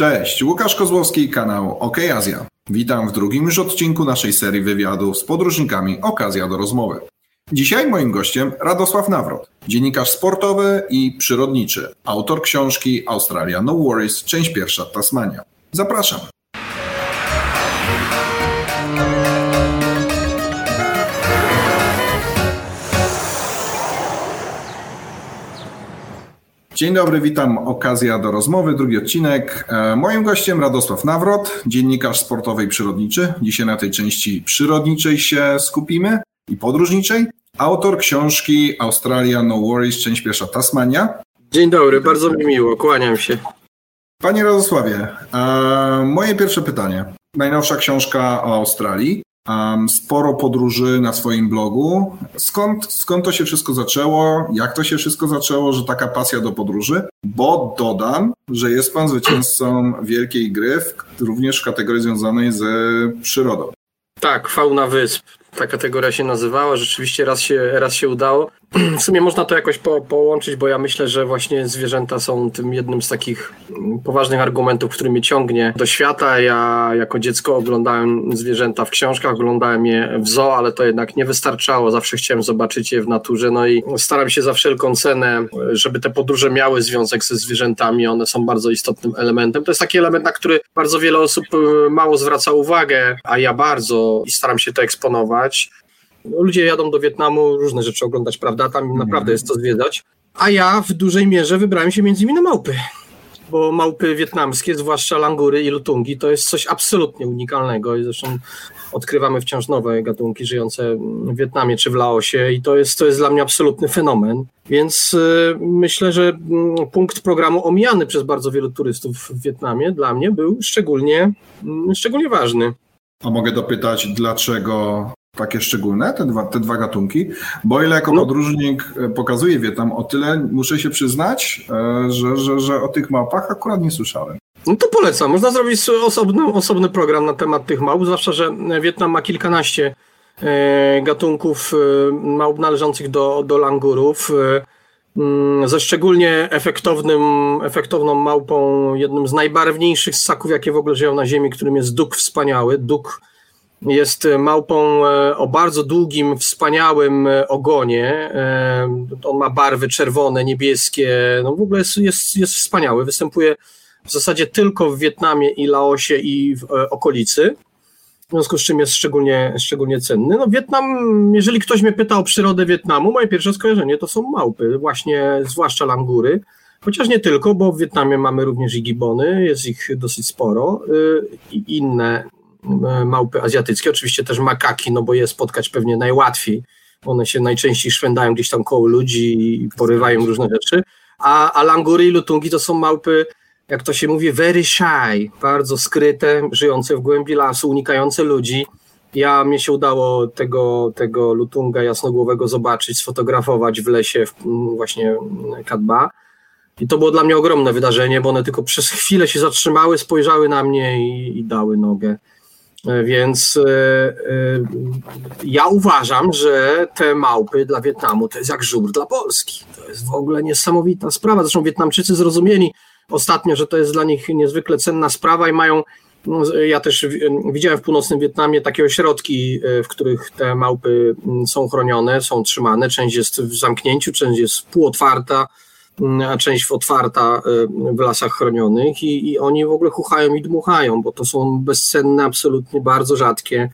Cześć, Łukasz Kozłowski, kanał OK Azja. Witam w drugim już odcinku naszej serii wywiadów z podróżnikami Okazja do rozmowy. Dzisiaj moim gościem Radosław Nawrot, dziennikarz sportowy i przyrodniczy, autor książki Australia No Worries, część pierwsza Tasmania. Zapraszam. Dzień dobry, witam. Okazja do rozmowy, drugi odcinek. E, moim gościem Radosław Nawrot, dziennikarz sportowy i przyrodniczy. Dzisiaj na tej części przyrodniczej się skupimy i podróżniczej. Autor książki Australia No Worries, część pierwsza Tasmania. Dzień dobry, bardzo mi miło, kłaniam się. Panie Radosławie, e, moje pierwsze pytanie. Najnowsza książka o Australii. Um, sporo podróży na swoim blogu. Skąd, skąd to się wszystko zaczęło? Jak to się wszystko zaczęło, że taka pasja do podróży? Bo dodam, że jest pan zwycięzcą wielkiej gry, w, również w kategorii związanej ze przyrodą. Tak, fauna wysp ta kategoria się nazywała. Rzeczywiście raz się, raz się udało. W sumie można to jakoś po, połączyć, bo ja myślę, że właśnie zwierzęta są tym jednym z takich poważnych argumentów, który mnie ciągnie do świata. Ja jako dziecko oglądałem zwierzęta w książkach, oglądałem je w zoo, ale to jednak nie wystarczało. Zawsze chciałem zobaczyć je w naturze. No i staram się za wszelką cenę, żeby te podróże miały związek ze zwierzętami. One są bardzo istotnym elementem. To jest taki element, na który bardzo wiele osób y, mało zwraca uwagę, a ja bardzo i staram się to eksponować. Ludzie jadą do Wietnamu różne rzeczy oglądać, prawda? Tam mhm. naprawdę jest to zwiedzać. A ja w dużej mierze wybrałem się między innymi na małpy. Bo małpy wietnamskie, zwłaszcza langury i lutungi, to jest coś absolutnie unikalnego. I zresztą odkrywamy wciąż nowe gatunki żyjące w Wietnamie czy w Laosie, i to jest, to jest dla mnie absolutny fenomen. Więc y, myślę, że y, punkt programu omijany przez bardzo wielu turystów w Wietnamie dla mnie był szczególnie, y, szczególnie ważny. A mogę dopytać, dlaczego takie szczególne, te dwa, te dwa gatunki, bo ile jako no. podróżnik e, pokazuje Wietnam, o tyle muszę się przyznać, e, że, że, że o tych małpach akurat nie słyszałem. No to polecam. Można zrobić osobny, osobny program na temat tych małp, zwłaszcza, że Wietnam ma kilkanaście e, gatunków małp należących do, do langurów. Mm, ze szczególnie efektownym, efektowną małpą, jednym z najbarwniejszych ssaków, jakie w ogóle żyją na Ziemi, którym jest duk wspaniały. Duk jest małpą e, o bardzo długim, wspaniałym e, ogonie. E, on ma barwy czerwone, niebieskie. No w ogóle jest, jest, jest wspaniały. Występuje w zasadzie tylko w Wietnamie i Laosie i w okolicy. W związku z czym jest szczególnie, szczególnie cenny. No Wietnam, jeżeli ktoś mnie pyta o przyrodę Wietnamu, moje pierwsze skojarzenie to są małpy, właśnie zwłaszcza langury. Chociaż nie tylko, bo w Wietnamie mamy również i gibony, jest ich dosyć sporo y, i inne E, małpy azjatyckie, oczywiście też makaki, no bo je spotkać pewnie najłatwiej. One się najczęściej szwędają gdzieś tam koło ludzi i porywają różne rzeczy. A, a langury i lutungi to są małpy, jak to się mówi, very shy, bardzo skryte, żyjące w głębi lasu, unikające ludzi. Ja mnie się udało tego, tego lutunga jasnogłowego zobaczyć, sfotografować w lesie w, właśnie Kadba. I to było dla mnie ogromne wydarzenie, bo one tylko przez chwilę się zatrzymały, spojrzały na mnie i, i dały nogę. E, więc e, e, ja uważam, że te małpy dla Wietnamu to jest jak żubr dla Polski. To jest w ogóle niesamowita sprawa. Zresztą Wietnamczycy zrozumieli ostatnio, że to jest dla nich niezwykle cenna sprawa i mają. No, ja też widziałem w północnym Wietnamie takie ośrodki, w których te małpy są chronione, są trzymane. Część jest w zamknięciu, część jest półotwarta a część otwarta y, w lasach chronionych i, i oni w ogóle chuchają i dmuchają, bo to są bezcenne, absolutnie bardzo rzadkie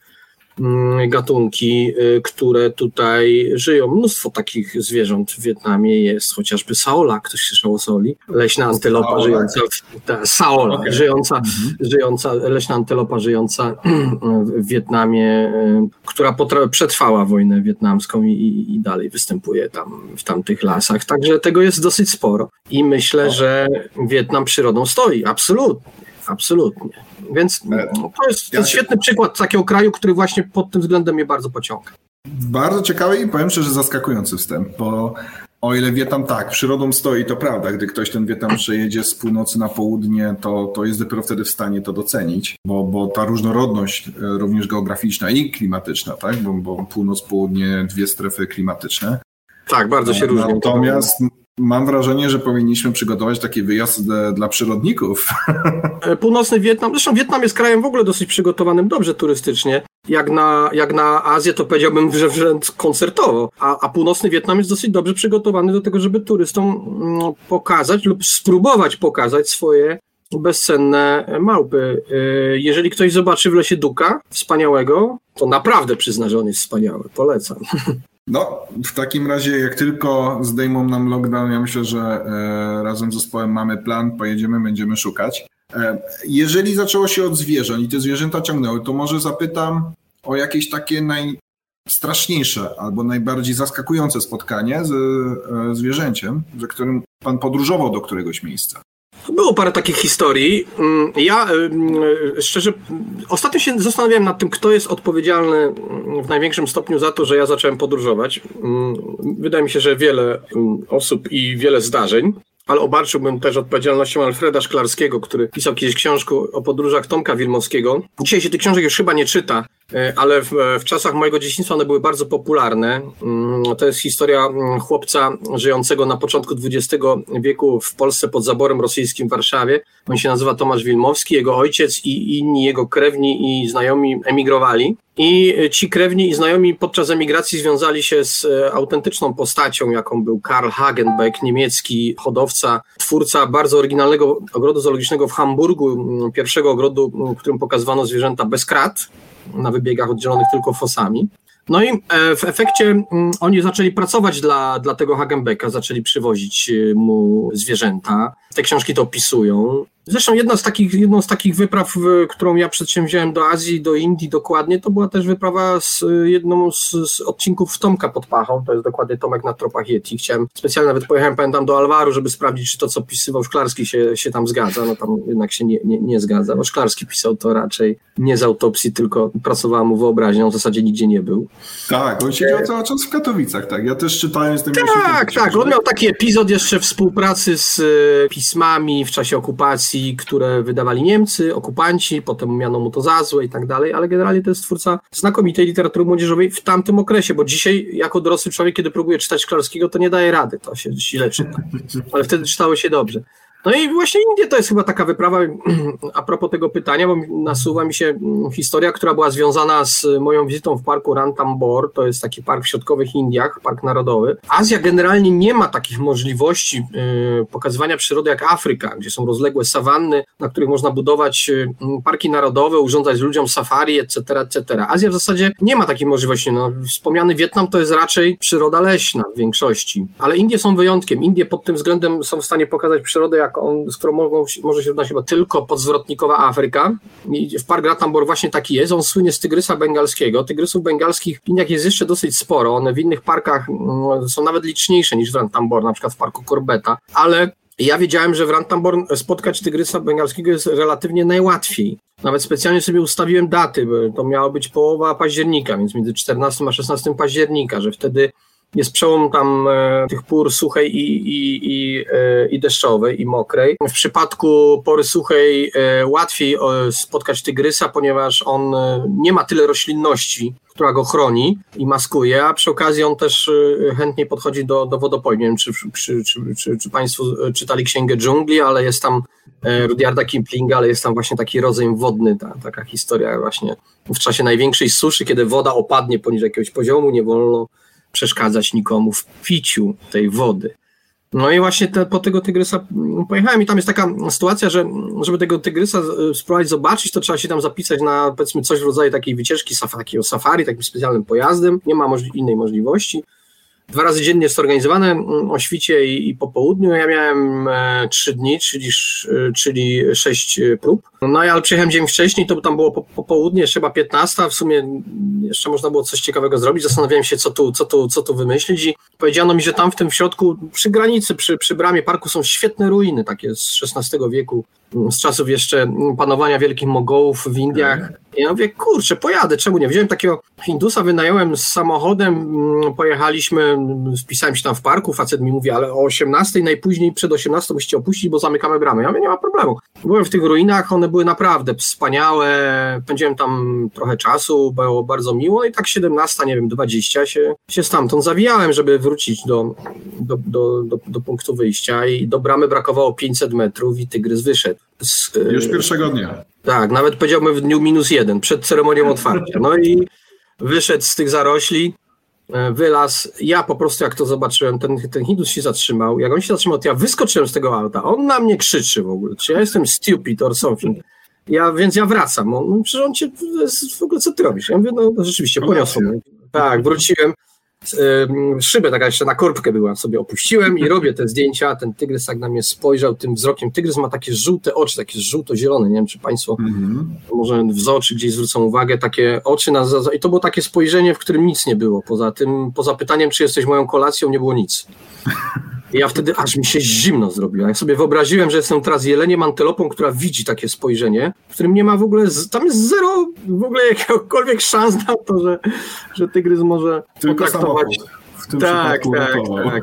gatunki, y, które tutaj żyją. Mnóstwo takich zwierząt w Wietnamie jest, chociażby saola, ktoś słyszał o soli, leśna antylopa saola. żyjąca, ta, saola, okay. żyjąca, mhm. żyjąca, leśna antylopa żyjąca w Wietnamie, y, która przetrwała wojnę wietnamską i, i, dalej występuje tam w tamtych lasach, także tego jest dosyć sporo i myślę, że Wietnam przyrodą stoi, absolutnie, absolutnie. Więc e, to jest, to jest świetny przykład takiego kraju, który właśnie pod tym względem mnie bardzo pociąga. Bardzo ciekawy i powiem szczerze zaskakujący wstęp, bo o ile Wietnam tak, przyrodą stoi, to prawda, gdy ktoś ten Wietnam przejedzie z północy na południe, to, to jest dopiero wtedy w stanie to docenić, bo, bo ta różnorodność e, również geograficzna i klimatyczna, tak, bo, bo północ, południe, dwie strefy klimatyczne. Tak, bardzo się różnią. Natomiast Mam wrażenie, że powinniśmy przygotować taki wyjazd dla przyrodników. E, północny Wietnam, zresztą Wietnam jest krajem w ogóle dosyć przygotowanym dobrze turystycznie. Jak na, jak na Azję, to powiedziałbym, że wręcz koncertowo. A, a północny Wietnam jest dosyć dobrze przygotowany do tego, żeby turystom mm, pokazać lub spróbować pokazać swoje bezcenne małpy. E, jeżeli ktoś zobaczy w lesie Duka wspaniałego, to naprawdę przyzna, że on jest wspaniały. Polecam. No, w takim razie, jak tylko zdejmą nam lockdown, ja myślę, że e, razem z zespołem mamy plan, pojedziemy, będziemy szukać. E, jeżeli zaczęło się od zwierząt i te zwierzęta ciągnęły, to może zapytam o jakieś takie najstraszniejsze albo najbardziej zaskakujące spotkanie z e, zwierzęciem, za którym pan podróżował do któregoś miejsca. Było parę takich historii. Mm, ja y, szczerze, ostatnio się zastanawiałem nad tym, kto jest odpowiedzialny mm, w największym stopniu za to, że ja zacząłem podróżować. Mm, wydaje mi się, że wiele osób i wiele zdarzeń ale obarczyłbym też odpowiedzialnością Alfreda Szklarskiego, który pisał kiedyś książkę o podróżach Tomka Wilmowskiego. Dzisiaj się tych książek już chyba nie czyta, e, ale w, w czasach mojego dzieciństwa one były bardzo popularne. Mm, to jest historia mm, chłopca żyjącego na początku XX wieku w Polsce pod zaborem rosyjskim w Warszawie. On się nazywa Tomasz Wilmowski, jego ojciec i inni jego krewni i znajomi emigrowali. I ci krewni i znajomi podczas emigracji związali się z e, autentyczną postacią, jaką był Karl Hagenbeck, niemiecki hodowca, twórca bardzo oryginalnego ogrodu zoologicznego w Hamburgu, pierwszego ogrodu, w którym pokazywano zwierzęta bez krat, na wybiegach oddzielonych tylko fosami. No i e, w efekcie oni zaczęli pracować dla, dla tego Hagenbecka, zaczęli przywozić e, mu zwierzęta. Te książki to opisują. Zresztą jedna z takich, jedną z takich wypraw, którą ja przedsięwziąłem do Azji, do Indii dokładnie, to była też wyprawa z jedną z, z odcinków Tomka pod Pachą, to jest dokładnie Tomek na tropach Yeti. Chciałem, specjalnie nawet pojechałem, pamiętam, do Alwaru, żeby sprawdzić, czy to, co pisywał Szklarski się, się tam zgadza. No tam jednak się nie, nie, nie zgadza, bo Szklarski pisał to raczej nie z autopsji, tylko pracowała mu wyobraźnią, w zasadzie nigdzie nie był. Tak, on siedział cały czas w Katowicach, tak. Ja też czytałem z tym Tak, tak. On miał taki epizod jeszcze współpracy z e, pismami w czasie okupacji, które wydawali Niemcy, okupanci, potem miano mu to za złe i tak dalej, ale generalnie to jest twórca znakomitej literatury młodzieżowej w tamtym okresie, bo dzisiaj jako dorosły człowiek, kiedy próbuje czytać Szklarskiego, to nie daje rady, to się źle czyta, ale wtedy czytało się dobrze. No i właśnie Indie to jest chyba taka wyprawa, a propos tego pytania, bo nasuwa mi się mm, historia, która była związana z moją wizytą w parku Ranthambore, to jest taki park w środkowych Indiach, park narodowy. Azja generalnie nie ma takich możliwości y, pokazywania przyrody jak Afryka, gdzie są rozległe sawanny, na których można budować y, parki narodowe, urządzać ludziom safari, etc., etc. Azja w zasadzie nie ma takiej możliwości. No, wspomniany Wietnam to jest raczej przyroda leśna w większości, ale Indie są wyjątkiem. Indie pod tym względem są w stanie pokazać przyrodę jak on, z którą mogą, może się równać chyba tylko podzwrotnikowa Afryka. I w Park Ratambor właśnie taki jest. On słynie z tygrysa bengalskiego. Tygrysów bengalskich w jest jeszcze dosyć sporo. One w innych parkach mm, są nawet liczniejsze niż w Ranthambore, na przykład w parku Corbetta, ale ja wiedziałem, że w Ranthambore spotkać tygrysa bengalskiego jest relatywnie najłatwiej. Nawet specjalnie sobie ustawiłem daty, bo to miała być połowa października, więc między 14 a 16 października, że wtedy jest przełom tam e, tych pór suchej i, i, i, e, i deszczowej i mokrej. W przypadku pory suchej e, łatwiej spotkać tygrysa, ponieważ on nie ma tyle roślinności, która go chroni i maskuje, a przy okazji on też chętnie podchodzi do, do wodopojń. Nie wiem, czy, czy, czy, czy, czy Państwo czytali Księgę Dżungli, ale jest tam Rudyarda Kiplinga, ale jest tam właśnie taki rodzaj wodny, ta, taka historia właśnie w czasie największej suszy, kiedy woda opadnie poniżej jakiegoś poziomu, nie wolno przeszkadzać nikomu w piciu tej wody. No i właśnie te, po tego tygrysa pojechałem i tam jest taka sytuacja, że żeby tego tygrysa spróbować zobaczyć, to trzeba się tam zapisać na powiedzmy coś w rodzaju takiej wycieczki safari, safari, takim specjalnym pojazdem. Nie ma możli innej możliwości. Dwa razy dziennie jest organizowane mm, o świcie i, i po południu. Ja miałem e, trzy dni, czyli, czyli sześć e, prób. No ja przyjechałem dzień wcześniej, to tam było po, po południe, chyba 15, w sumie jeszcze można było coś ciekawego zrobić. Zastanawiałem się, co tu, co tu, co tu wymyślić i powiedziano mi, że tam w tym środku, przy granicy, przy, przy bramie parku są świetne ruiny, takie z XVI wieku, z czasów jeszcze panowania wielkich Mogołów w Indiach. I ja mówię, kurczę, pojadę, czemu nie? Wziąłem takiego Hindusa, wynająłem z samochodem, mm, pojechaliśmy, wpisałem się tam w parku, facet mi mówi, ale o 18, najpóźniej przed 18 musicie opuścić, bo zamykamy bramy. Ja mówię, nie ma problemu. Byłem w tych ruinach, one były naprawdę wspaniałe, spędziłem tam trochę czasu, było bardzo miło i tak 17, nie wiem, 20 się, się stamtąd zawijałem, żeby wrócić do, do, do, do, do punktu wyjścia i do bramy brakowało 500 metrów i tygrys wyszedł. Z, Już pierwszego dnia. Tak, nawet powiedziałbym w dniu minus jeden, przed ceremonią otwarcia. No i wyszedł z tych zarośli, e, wylazł. Ja po prostu jak to zobaczyłem, ten, ten Hindus się zatrzymał. Jak on się zatrzymał, to ja wyskoczyłem z tego auta. On na mnie krzyczy w ogóle, czy ja jestem stupid or something. Ja, więc ja wracam. On, no, przecież on cię, w ogóle co ty robisz? Ja mówię, no rzeczywiście, poniosłem. Tak, wróciłem. Szybę taka jeszcze na korbkę była, sobie opuściłem i robię te zdjęcia. Ten tygrys tak na mnie spojrzał tym wzrokiem. Tygrys ma takie żółte oczy, takie żółto-zielone. Nie wiem, czy Państwo mm -hmm. może w oczy gdzieś zwrócą uwagę. Takie oczy na. I to było takie spojrzenie, w którym nic nie było. Poza tym, poza pytaniem, czy jesteś moją kolacją, nie było nic. Ja wtedy aż mi się zimno zrobiło. Ja sobie wyobraziłem, że jestem teraz jeleniem antelopą, która widzi takie spojrzenie, w którym nie ma w ogóle, tam jest zero w ogóle jakiegokolwiek szans na to, że, że tygrys może Tylko potraktować. Tak, tak, tak, tak,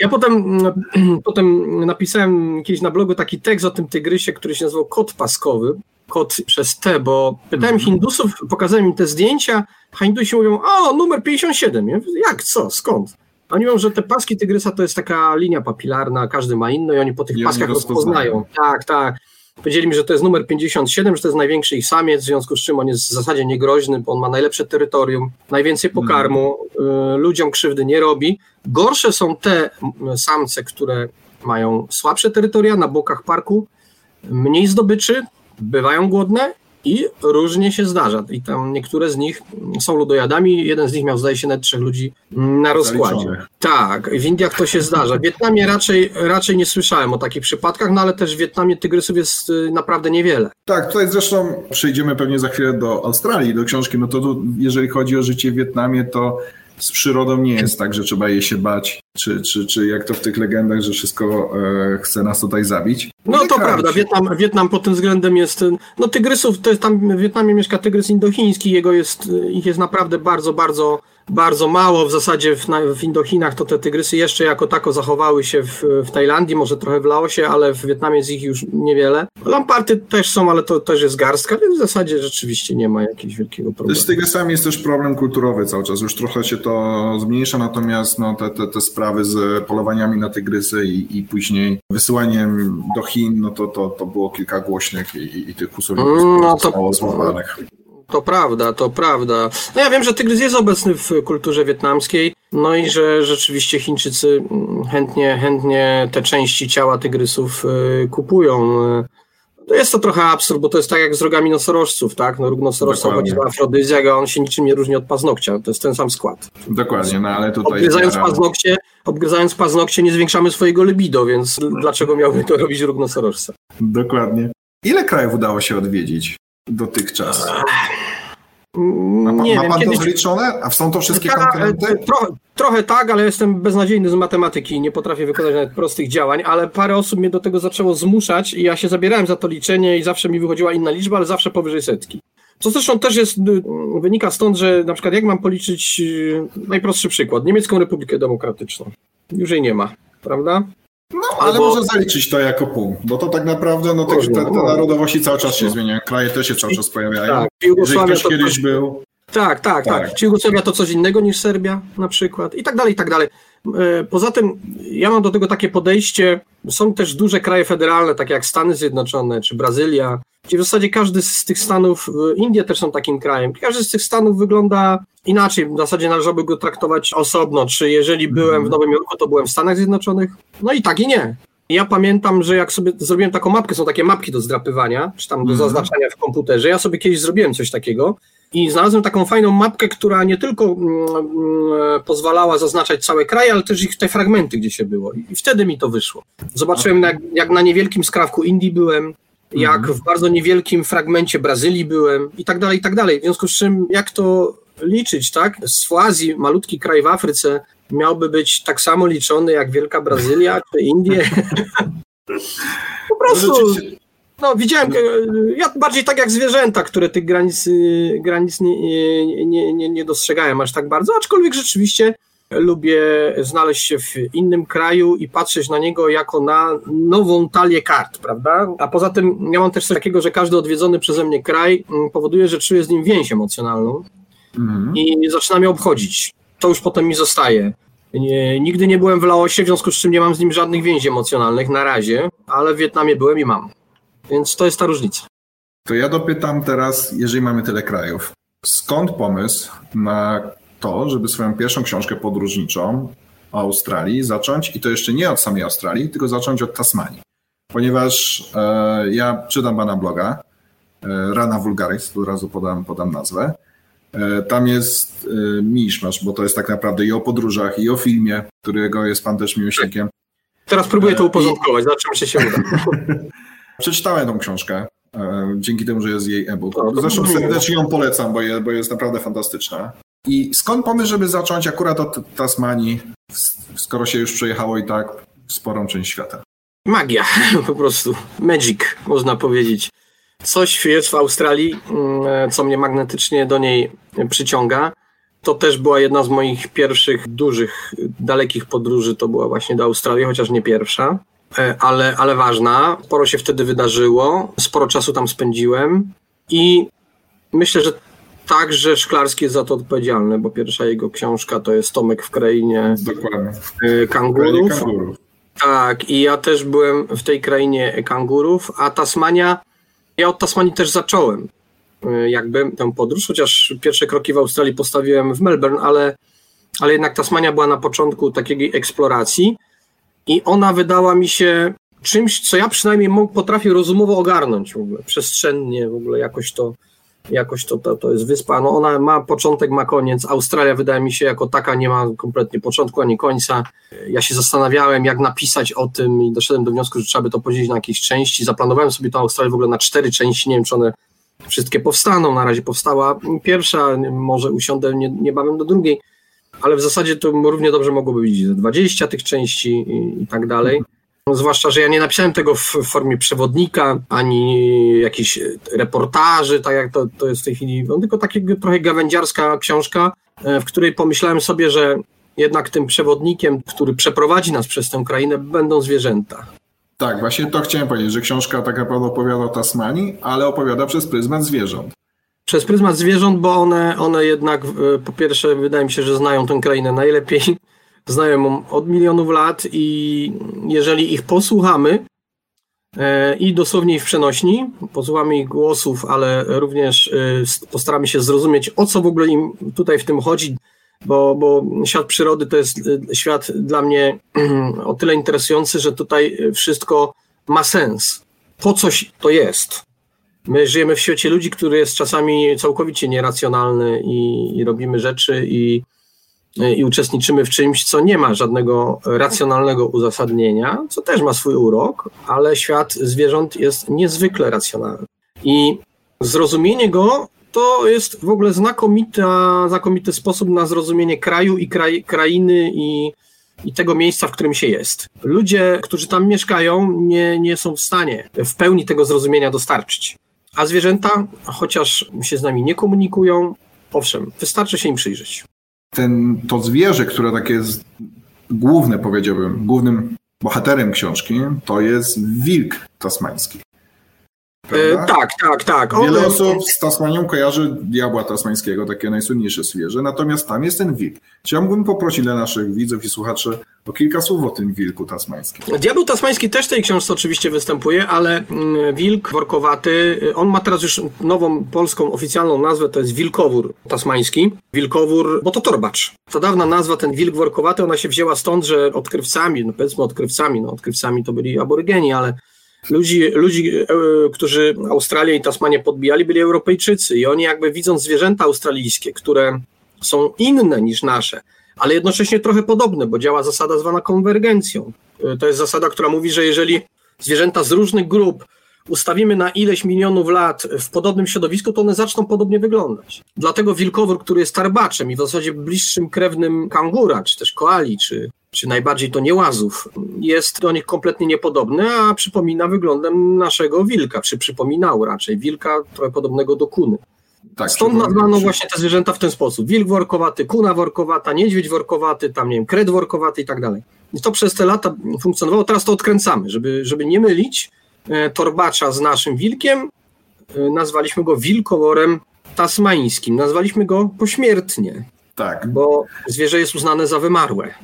Ja potem, potem napisałem kiedyś na blogu taki tekst o tym tygrysie, który się nazywał Kot Paskowy. Kot przez T, bo pytałem mm. Hindusów, pokazałem im te zdjęcia, a Hindusi mówią, o, numer 57. Ja mówię, jak, co, skąd? Oni mówią, że te paski tygrysa to jest taka linia papilarna, każdy ma inną i oni po tych I paskach rozpoznają. Tak, tak. Powiedzieli mi, że to jest numer 57, że to jest największy ich samiec, w związku z czym on jest w zasadzie niegroźny, bo on ma najlepsze terytorium, najwięcej pokarmu, mm. ludziom krzywdy nie robi. Gorsze są te samce, które mają słabsze terytoria na bokach parku, mniej zdobyczy, bywają głodne i różnie się zdarza. I tam niektóre z nich są ludojadami. Jeden z nich miał, zdaje się, nawet trzech ludzi na rozkładzie. Zaliczone. Tak, w Indiach to się zdarza. W Wietnamie raczej, raczej nie słyszałem o takich przypadkach, no ale też w Wietnamie tygrysów jest y, naprawdę niewiele. Tak, tutaj zresztą przejdziemy pewnie za chwilę do Australii, do książki. No to tu, jeżeli chodzi o życie w Wietnamie, to z przyrodą nie jest tak, że trzeba jej się bać, czy, czy, czy jak to w tych legendach, że wszystko e, chce nas tutaj zabić. No to prawda, Wietnam, Wietnam pod tym względem jest, no tygrysów, to jest tam w Wietnamie mieszka tygrys indochiński, jego jest, ich jest naprawdę bardzo, bardzo bardzo mało. W zasadzie w, w Indochinach to te tygrysy jeszcze jako tako zachowały się w, w Tajlandii, może trochę w Laosie, ale w Wietnamie jest ich już niewiele. Lamparty też są, ale to też jest garstka, więc w zasadzie rzeczywiście nie ma jakiegoś wielkiego problemu. Z tygrysami jest też problem kulturowy cały czas. Już trochę się to zmniejsza, natomiast no, te, te, te sprawy z polowaniami na tygrysy i, i później wysyłaniem do Chin, no to, to, to było kilka głośnych i, i tych usuwników mm, no zostało złapanych. To prawda, to prawda. No ja wiem, że tygrys jest obecny w kulturze wietnamskiej, no i że rzeczywiście Chińczycy chętnie, chętnie te części ciała tygrysów y, kupują. To jest to trochę absurd, bo to jest tak jak z rogami nosorożców, tak? No róg nosorożca chodzi o afrodyzjak, a on się niczym nie różni od paznokcia. To jest ten sam skład. Dokładnie, no ale tutaj... Obgryzając paznokcie, obgryzając paznokcie nie zwiększamy swojego libido, więc dlaczego miałby to robić róg nosorożca? Dokładnie. Ile krajów udało się odwiedzić? dotychczas? Ma, nie ma wiem, pan kiedyś... to zliczone? A są to wszystkie Ta, kontynenty? Trochę, trochę tak, ale jestem beznadziejny z matematyki i nie potrafię wykonać nawet prostych działań, ale parę osób mnie do tego zaczęło zmuszać i ja się zabierałem za to liczenie i zawsze mi wychodziła inna liczba, ale zawsze powyżej setki. Co zresztą też jest, y, wynika stąd, że na przykład jak mam policzyć, y, najprostszy przykład, Niemiecką Republikę Demokratyczną. Już jej nie ma, prawda? No, ale Albo... można zaliczyć to jako punkt, bo to tak naprawdę no, te, te, te narodowości cały czas się zmieniają, kraje też się cały czas pojawiają. Tak, Jeżeli ktoś kiedyś to... był... Tak, tak, tak, tak. Czy Jugosławia to coś innego niż Serbia na przykład i tak dalej, i tak dalej. E, poza tym ja mam do tego takie podejście, są też duże kraje federalne, takie jak Stany Zjednoczone czy Brazylia, gdzie w zasadzie każdy z tych stanów, Indie też są takim krajem, każdy z tych stanów wygląda inaczej, w zasadzie należałoby go traktować osobno, czy jeżeli byłem w mhm. Nowym Jorku, to byłem w Stanach Zjednoczonych, no i tak i nie. Ja pamiętam, że jak sobie zrobiłem taką mapkę, są takie mapki do zdrapywania, czy tam do mhm. zaznaczania w komputerze, ja sobie kiedyś zrobiłem coś takiego i znalazłem taką fajną mapkę, która nie tylko mm, mm, pozwalała zaznaczać całe kraje, ale też ich te fragmenty, gdzie się było. I wtedy mi to wyszło. Zobaczyłem, jak, jak na niewielkim skrawku Indii byłem, jak mhm. w bardzo niewielkim fragmencie Brazylii byłem i tak dalej, i tak dalej. W związku z czym, jak to liczyć, tak? Z Azji, malutki kraj w Afryce, miałby być tak samo liczony jak Wielka Brazylia czy Indie. po prostu. No, widziałem, ja bardziej tak jak zwierzęta, które tych granic, granic nie, nie, nie, nie dostrzegają aż tak bardzo, aczkolwiek rzeczywiście lubię znaleźć się w innym kraju i patrzeć na niego jako na nową talię kart, prawda? A poza tym ja mam też coś takiego, że każdy odwiedzony przeze mnie kraj mm, powoduje, że czuję z nim więź emocjonalną mhm. i zaczyna mnie obchodzić. To już potem mi zostaje. Nie, nigdy nie byłem w Laosie, w związku z czym nie mam z nim żadnych więzi emocjonalnych na razie, ale w Wietnamie byłem i mam. Więc to jest ta różnica. To ja dopytam teraz, jeżeli mamy tyle krajów, skąd pomysł na to, żeby swoją pierwszą książkę podróżniczą o Australii zacząć, i to jeszcze nie od samej Australii, tylko zacząć od Tasmanii. Ponieważ e, ja czytam pana bloga, e, Rana Vulgaris, tu od razu podam, podam nazwę. E, tam jest e, miszmasz, bo to jest tak naprawdę i o podróżach, i o filmie, którego jest pan też miłośnikiem. Teraz próbuję to e, uporządkować, zobaczymy, czy się uda. Przeczytałem tą książkę, dzięki temu, że jest jej e-book. Zresztą serdecznie ją polecam, bo, je, bo jest naprawdę fantastyczna. I skąd pomysł, żeby zacząć akurat od Tasmanii, skoro się już przejechało i tak sporą część świata? Magia, po prostu. Magic, można powiedzieć. Coś jest w Australii, mm, co mnie magnetycznie do niej przyciąga. To też była jedna z moich pierwszych dużych, dalekich podróży. To była właśnie do Australii, chociaż nie pierwsza, e, ale, ale ważna. Sporo się wtedy wydarzyło, sporo czasu tam spędziłem i myślę, że także Szklarski jest za to odpowiedzialny, bo pierwsza jego książka to jest Tomek w krainie Dokładnie. E, kangurów. kangurów. Tak, i ja też byłem w tej krainie kangurów, a Tasmania, ja od Tasmanii też zacząłem e, jakby tę podróż, chociaż pierwsze kroki w Australii postawiłem w Melbourne, ale, ale jednak Tasmania była na początku takiej eksploracji i ona wydała mi się czymś, co ja przynajmniej potrafię rozumowo ogarnąć w ogóle, przestrzennie w ogóle jakoś to jakoś to, to, to jest wyspa, no ona ma początek, ma koniec. Australia wydaje mi się jako taka nie ma kompletnie początku ani końca. Ja się zastanawiałem, jak napisać o tym i doszedłem do wniosku, że trzeba by to podzielić na jakieś części. Zaplanowałem sobie tę Australię w ogóle na cztery części, nie wiem czy one wszystkie powstaną. Na razie powstała pierwsza, może usiądę niebawem do drugiej, ale w zasadzie to równie dobrze mogłoby być 20 tych części i, i tak dalej. Zwłaszcza, że ja nie napisałem tego w formie przewodnika, ani jakichś reportaży, tak jak to, to jest w tej chwili, no, tylko taka trochę gawędziarska książka, e, w której pomyślałem sobie, że jednak tym przewodnikiem, który przeprowadzi nas przez tę krainę, będą zwierzęta. Tak, właśnie to chciałem powiedzieć, że książka tak naprawdę opowiada o Tasmanii, ale opowiada przez pryzmat zwierząt. Przez pryzmat zwierząt, bo one, one jednak e, po pierwsze wydaje mi się, że znają tę krainę najlepiej, znają ją od milionów lat i jeżeli ich posłuchamy e, i dosłownie w przenośni, posłuchamy ich głosów, ale również e, postaramy się zrozumieć, o co w ogóle im tutaj w tym chodzi, bo, bo świat przyrody to jest e, świat dla mnie o tyle interesujący, że tutaj wszystko ma sens. Po coś to jest. My żyjemy w świecie ludzi, który jest czasami całkowicie nieracjonalny i, i robimy rzeczy i i uczestniczymy w czymś, co nie ma żadnego racjonalnego uzasadnienia, co też ma swój urok, ale świat zwierząt jest niezwykle racjonalny. I zrozumienie go to jest w ogóle znakomita, znakomity sposób na zrozumienie kraju i kraj, krainy i, i tego miejsca, w którym się jest. Ludzie, którzy tam mieszkają, nie, nie są w stanie w pełni tego zrozumienia dostarczyć. A zwierzęta, chociaż się z nami nie komunikują, owszem, wystarczy się im przyjrzeć ten, to zwierzę, które takie jest główne, powiedziałbym, głównym bohaterem książki, to jest wilk tasmański. E, tak, tak, tak. Wiele osób z Tasmanią kojarzy diabła tasmańskiego, takie najsłynniejsze zwierzę, natomiast tam jest ten wilk. Mógłbym poprosić dla naszych widzów i słuchaczy o kilka słów o tym wilku tasmańskim? Diabeł tasmański też w tej książce oczywiście występuje, ale mm, wilk workowaty, on ma teraz już nową polską oficjalną nazwę, to jest wilkowór tasmański. Wilkowór, bo to torbacz. Ta dawna nazwa, ten wilk workowaty, ona się wzięła stąd, że odkrywcami, no powiedzmy odkrywcami, no odkrywcami to byli aborygeni, ale ludzi, ludzi e, którzy Australię i Tasmanię podbijali, byli Europejczycy i oni jakby widząc zwierzęta australijskie, które są inne niż nasze, ale jednocześnie trochę podobne, bo działa zasada zwana konwergencją. E, to jest zasada, która mówi, że jeżeli zwierzęta z różnych grup ustawimy na ileś milionów lat w podobnym środowisku, to one zaczną podobnie wyglądać. Dlatego wilkowór, który jest tarbaczem i w zasadzie bliższym krewnym kangura, czy też koali, czy, czy najbardziej to niełazów, jest do nich kompletnie niepodobny, a przypomina wyglądem naszego wilka, czy przypominał raczej wilka trochę podobnego do kuny. Tak, Stąd nazwano właśnie te zwierzęta w ten sposób. Wilk workowaty, kuna workowata, niedźwiedź workowaty, tam nie wiem, kred workowaty i tak dalej. I to przez te lata funkcjonowało. Teraz to odkręcamy, żeby, żeby nie mylić E, torbacza z naszym wilkiem. E, nazwaliśmy go wilkoworem tasmańskim. Nazwaliśmy go pośmiertnie. Tak. Bo zwierzę jest uznane za wymarłe.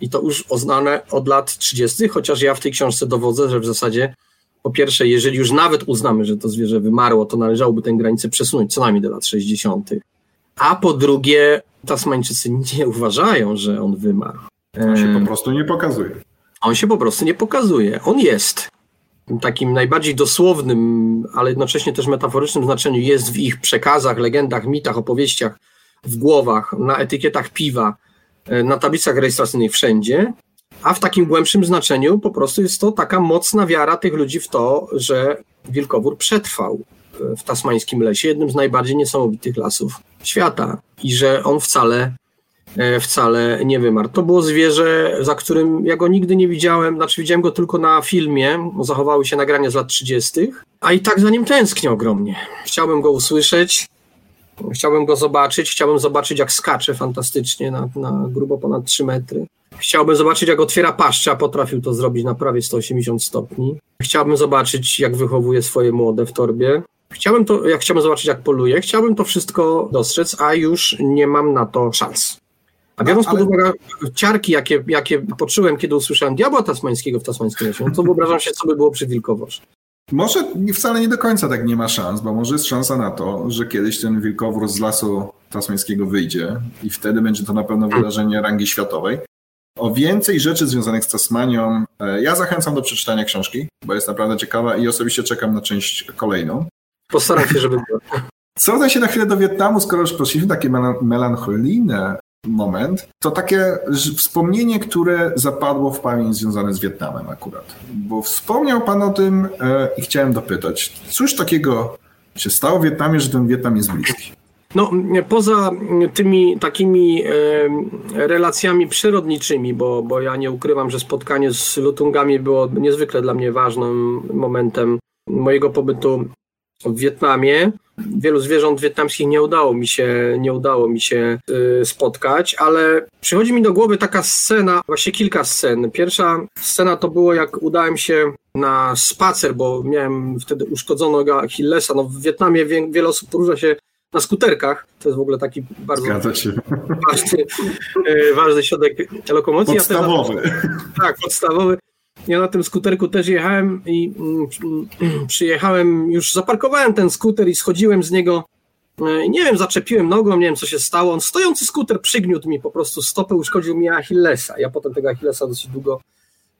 I to już oznane od lat 30., chociaż ja w tej książce dowodzę, że w zasadzie po pierwsze, jeżeli już nawet uznamy, że to zwierzę wymarło, to należałoby tę granicę przesunąć co najmniej do lat 60. A po drugie, Tasmańczycy nie uważają, że on wymarł. On się po prostu nie pokazuje. On się po prostu nie pokazuje. On jest. W takim najbardziej dosłownym, ale jednocześnie też metaforycznym znaczeniu jest w ich przekazach, legendach, mitach, opowieściach, w głowach, na etykietach piwa, na tablicach rejestracyjnych wszędzie. A w takim głębszym znaczeniu po prostu jest to taka mocna wiara tych ludzi w to, że wilkowór przetrwał w tasmańskim lesie, jednym z najbardziej niesamowitych lasów świata i że on wcale, e, wcale nie wymarł. To było zwierzę, za którym ja go nigdy nie widziałem, znaczy widziałem go tylko na filmie, zachowały się nagrania z lat 30., a i tak za nim tęsknię ogromnie. Chciałbym go usłyszeć, chciałbym go zobaczyć, chciałbym zobaczyć jak skacze fantastycznie na, na grubo ponad 3 metry. Chciałbym zobaczyć, jak otwiera paszczę, a potrafił to zrobić na prawie 180 stopni. Chciałbym zobaczyć, jak wychowuje swoje młode w torbie. Chciałbym to, jak chciałbym zobaczyć, jak poluje, chciałbym to wszystko dostrzec, a już nie mam na to szans. A no, biorąc no, ale... pod uwagę ciarki, jakie, jakie poczułem, kiedy usłyszałem diabła tasmańskiego w tasmańskim lesie, no to wyobrażam się, co by było przy wilkoworze. Może wcale nie do końca tak nie ma szans, bo może jest szansa na to, że kiedyś ten wilkowór z lasu tasmańskiego wyjdzie i wtedy będzie to na pewno wydarzenie rangi światowej. O więcej rzeczy związanych z Tasmanią e, ja zachęcam do przeczytania książki, bo jest naprawdę ciekawa i osobiście czekam na część kolejną. Postaram się, żeby było. Cofnę się na chwilę do Wietnamu, skoro już poszliśmy taki melancholijny moment, to takie wspomnienie, które zapadło w pamięć związane z Wietnamem akurat. Bo wspomniał Pan o tym e, i chciałem dopytać, cóż takiego się stało w Wietnamie, że ten Wietnam jest bliski? No, poza tymi takimi e, relacjami przyrodniczymi, bo, bo ja nie ukrywam, że spotkanie z lutungami było niezwykle dla mnie ważnym momentem mojego pobytu w Wietnamie. Wielu zwierząt wietnamskich nie udało mi się, nie udało mi się y, spotkać, ale przychodzi mi do głowy taka scena, właśnie kilka scen. Pierwsza scena to było, jak udałem się na spacer, bo miałem wtedy uszkodzonego Achillesa. No, w Wietnamie wie, wiele osób porusza się na skuterkach. To jest w ogóle taki bardzo ważny, y, ważny środek lokomocji. Podstawowy. Tak, podstawowy. Ja na tym skuterku też jechałem i mm, przyjechałem, już zaparkowałem ten skuter i schodziłem z niego. E, nie wiem, zaczepiłem nogą, nie wiem co się stało. On stojący skuter przygniótł mi po prostu stopę, uszkodził mi Achillesa. Ja potem tego Achillesa dosyć długo,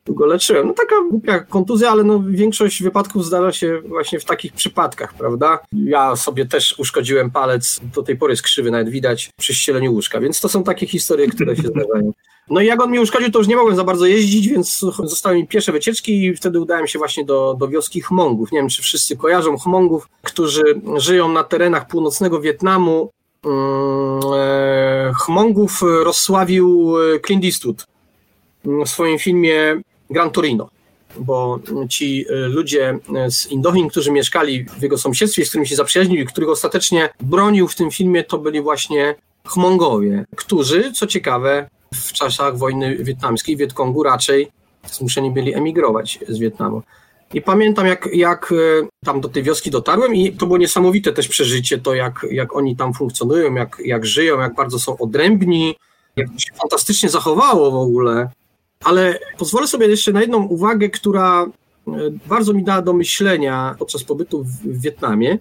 długo leczyłem. No taka głupia kontuzja, ale no większość wypadków zdarza się właśnie w takich przypadkach, prawda? Ja sobie też uszkodziłem palec, do tej pory jest krzywy, nawet widać przy ścieleniu łóżka, więc to są takie historie, które się zdarzają. No i jak on mi uszkodził, to już nie mogłem za bardzo jeździć, więc zostały mi pierwsze wycieczki i wtedy udałem się właśnie do, do wioski Hmongów. Nie wiem, czy wszyscy kojarzą Hmongów, którzy żyją na terenach północnego Wietnamu. Mm, e, Hmongów rozsławił e, Clint Eastwood w swoim filmie Gran Torino bo ci e, ludzie z Indochin, którzy mieszkali w jego sąsiedztwie, z którymi się zaprzyjaźnił i których ostatecznie bronił w tym filmie, to byli właśnie Hmongowie, którzy, co ciekawe, w czasach wojny wietnamskiej Wietkongu raczej zmuszeni byli emigrować z Wietnamu. I pamiętam, jak, jak e, tam do tej wioski dotarłem, i to było niesamowite też przeżycie, to jak, jak oni tam funkcjonują, jak, jak żyją, jak bardzo są odrębni, jak to się fantastycznie zachowało w ogóle. Ale pozwolę sobie jeszcze na jedną uwagę, która e, bardzo mi dała do myślenia podczas pobytu w Wietnamie.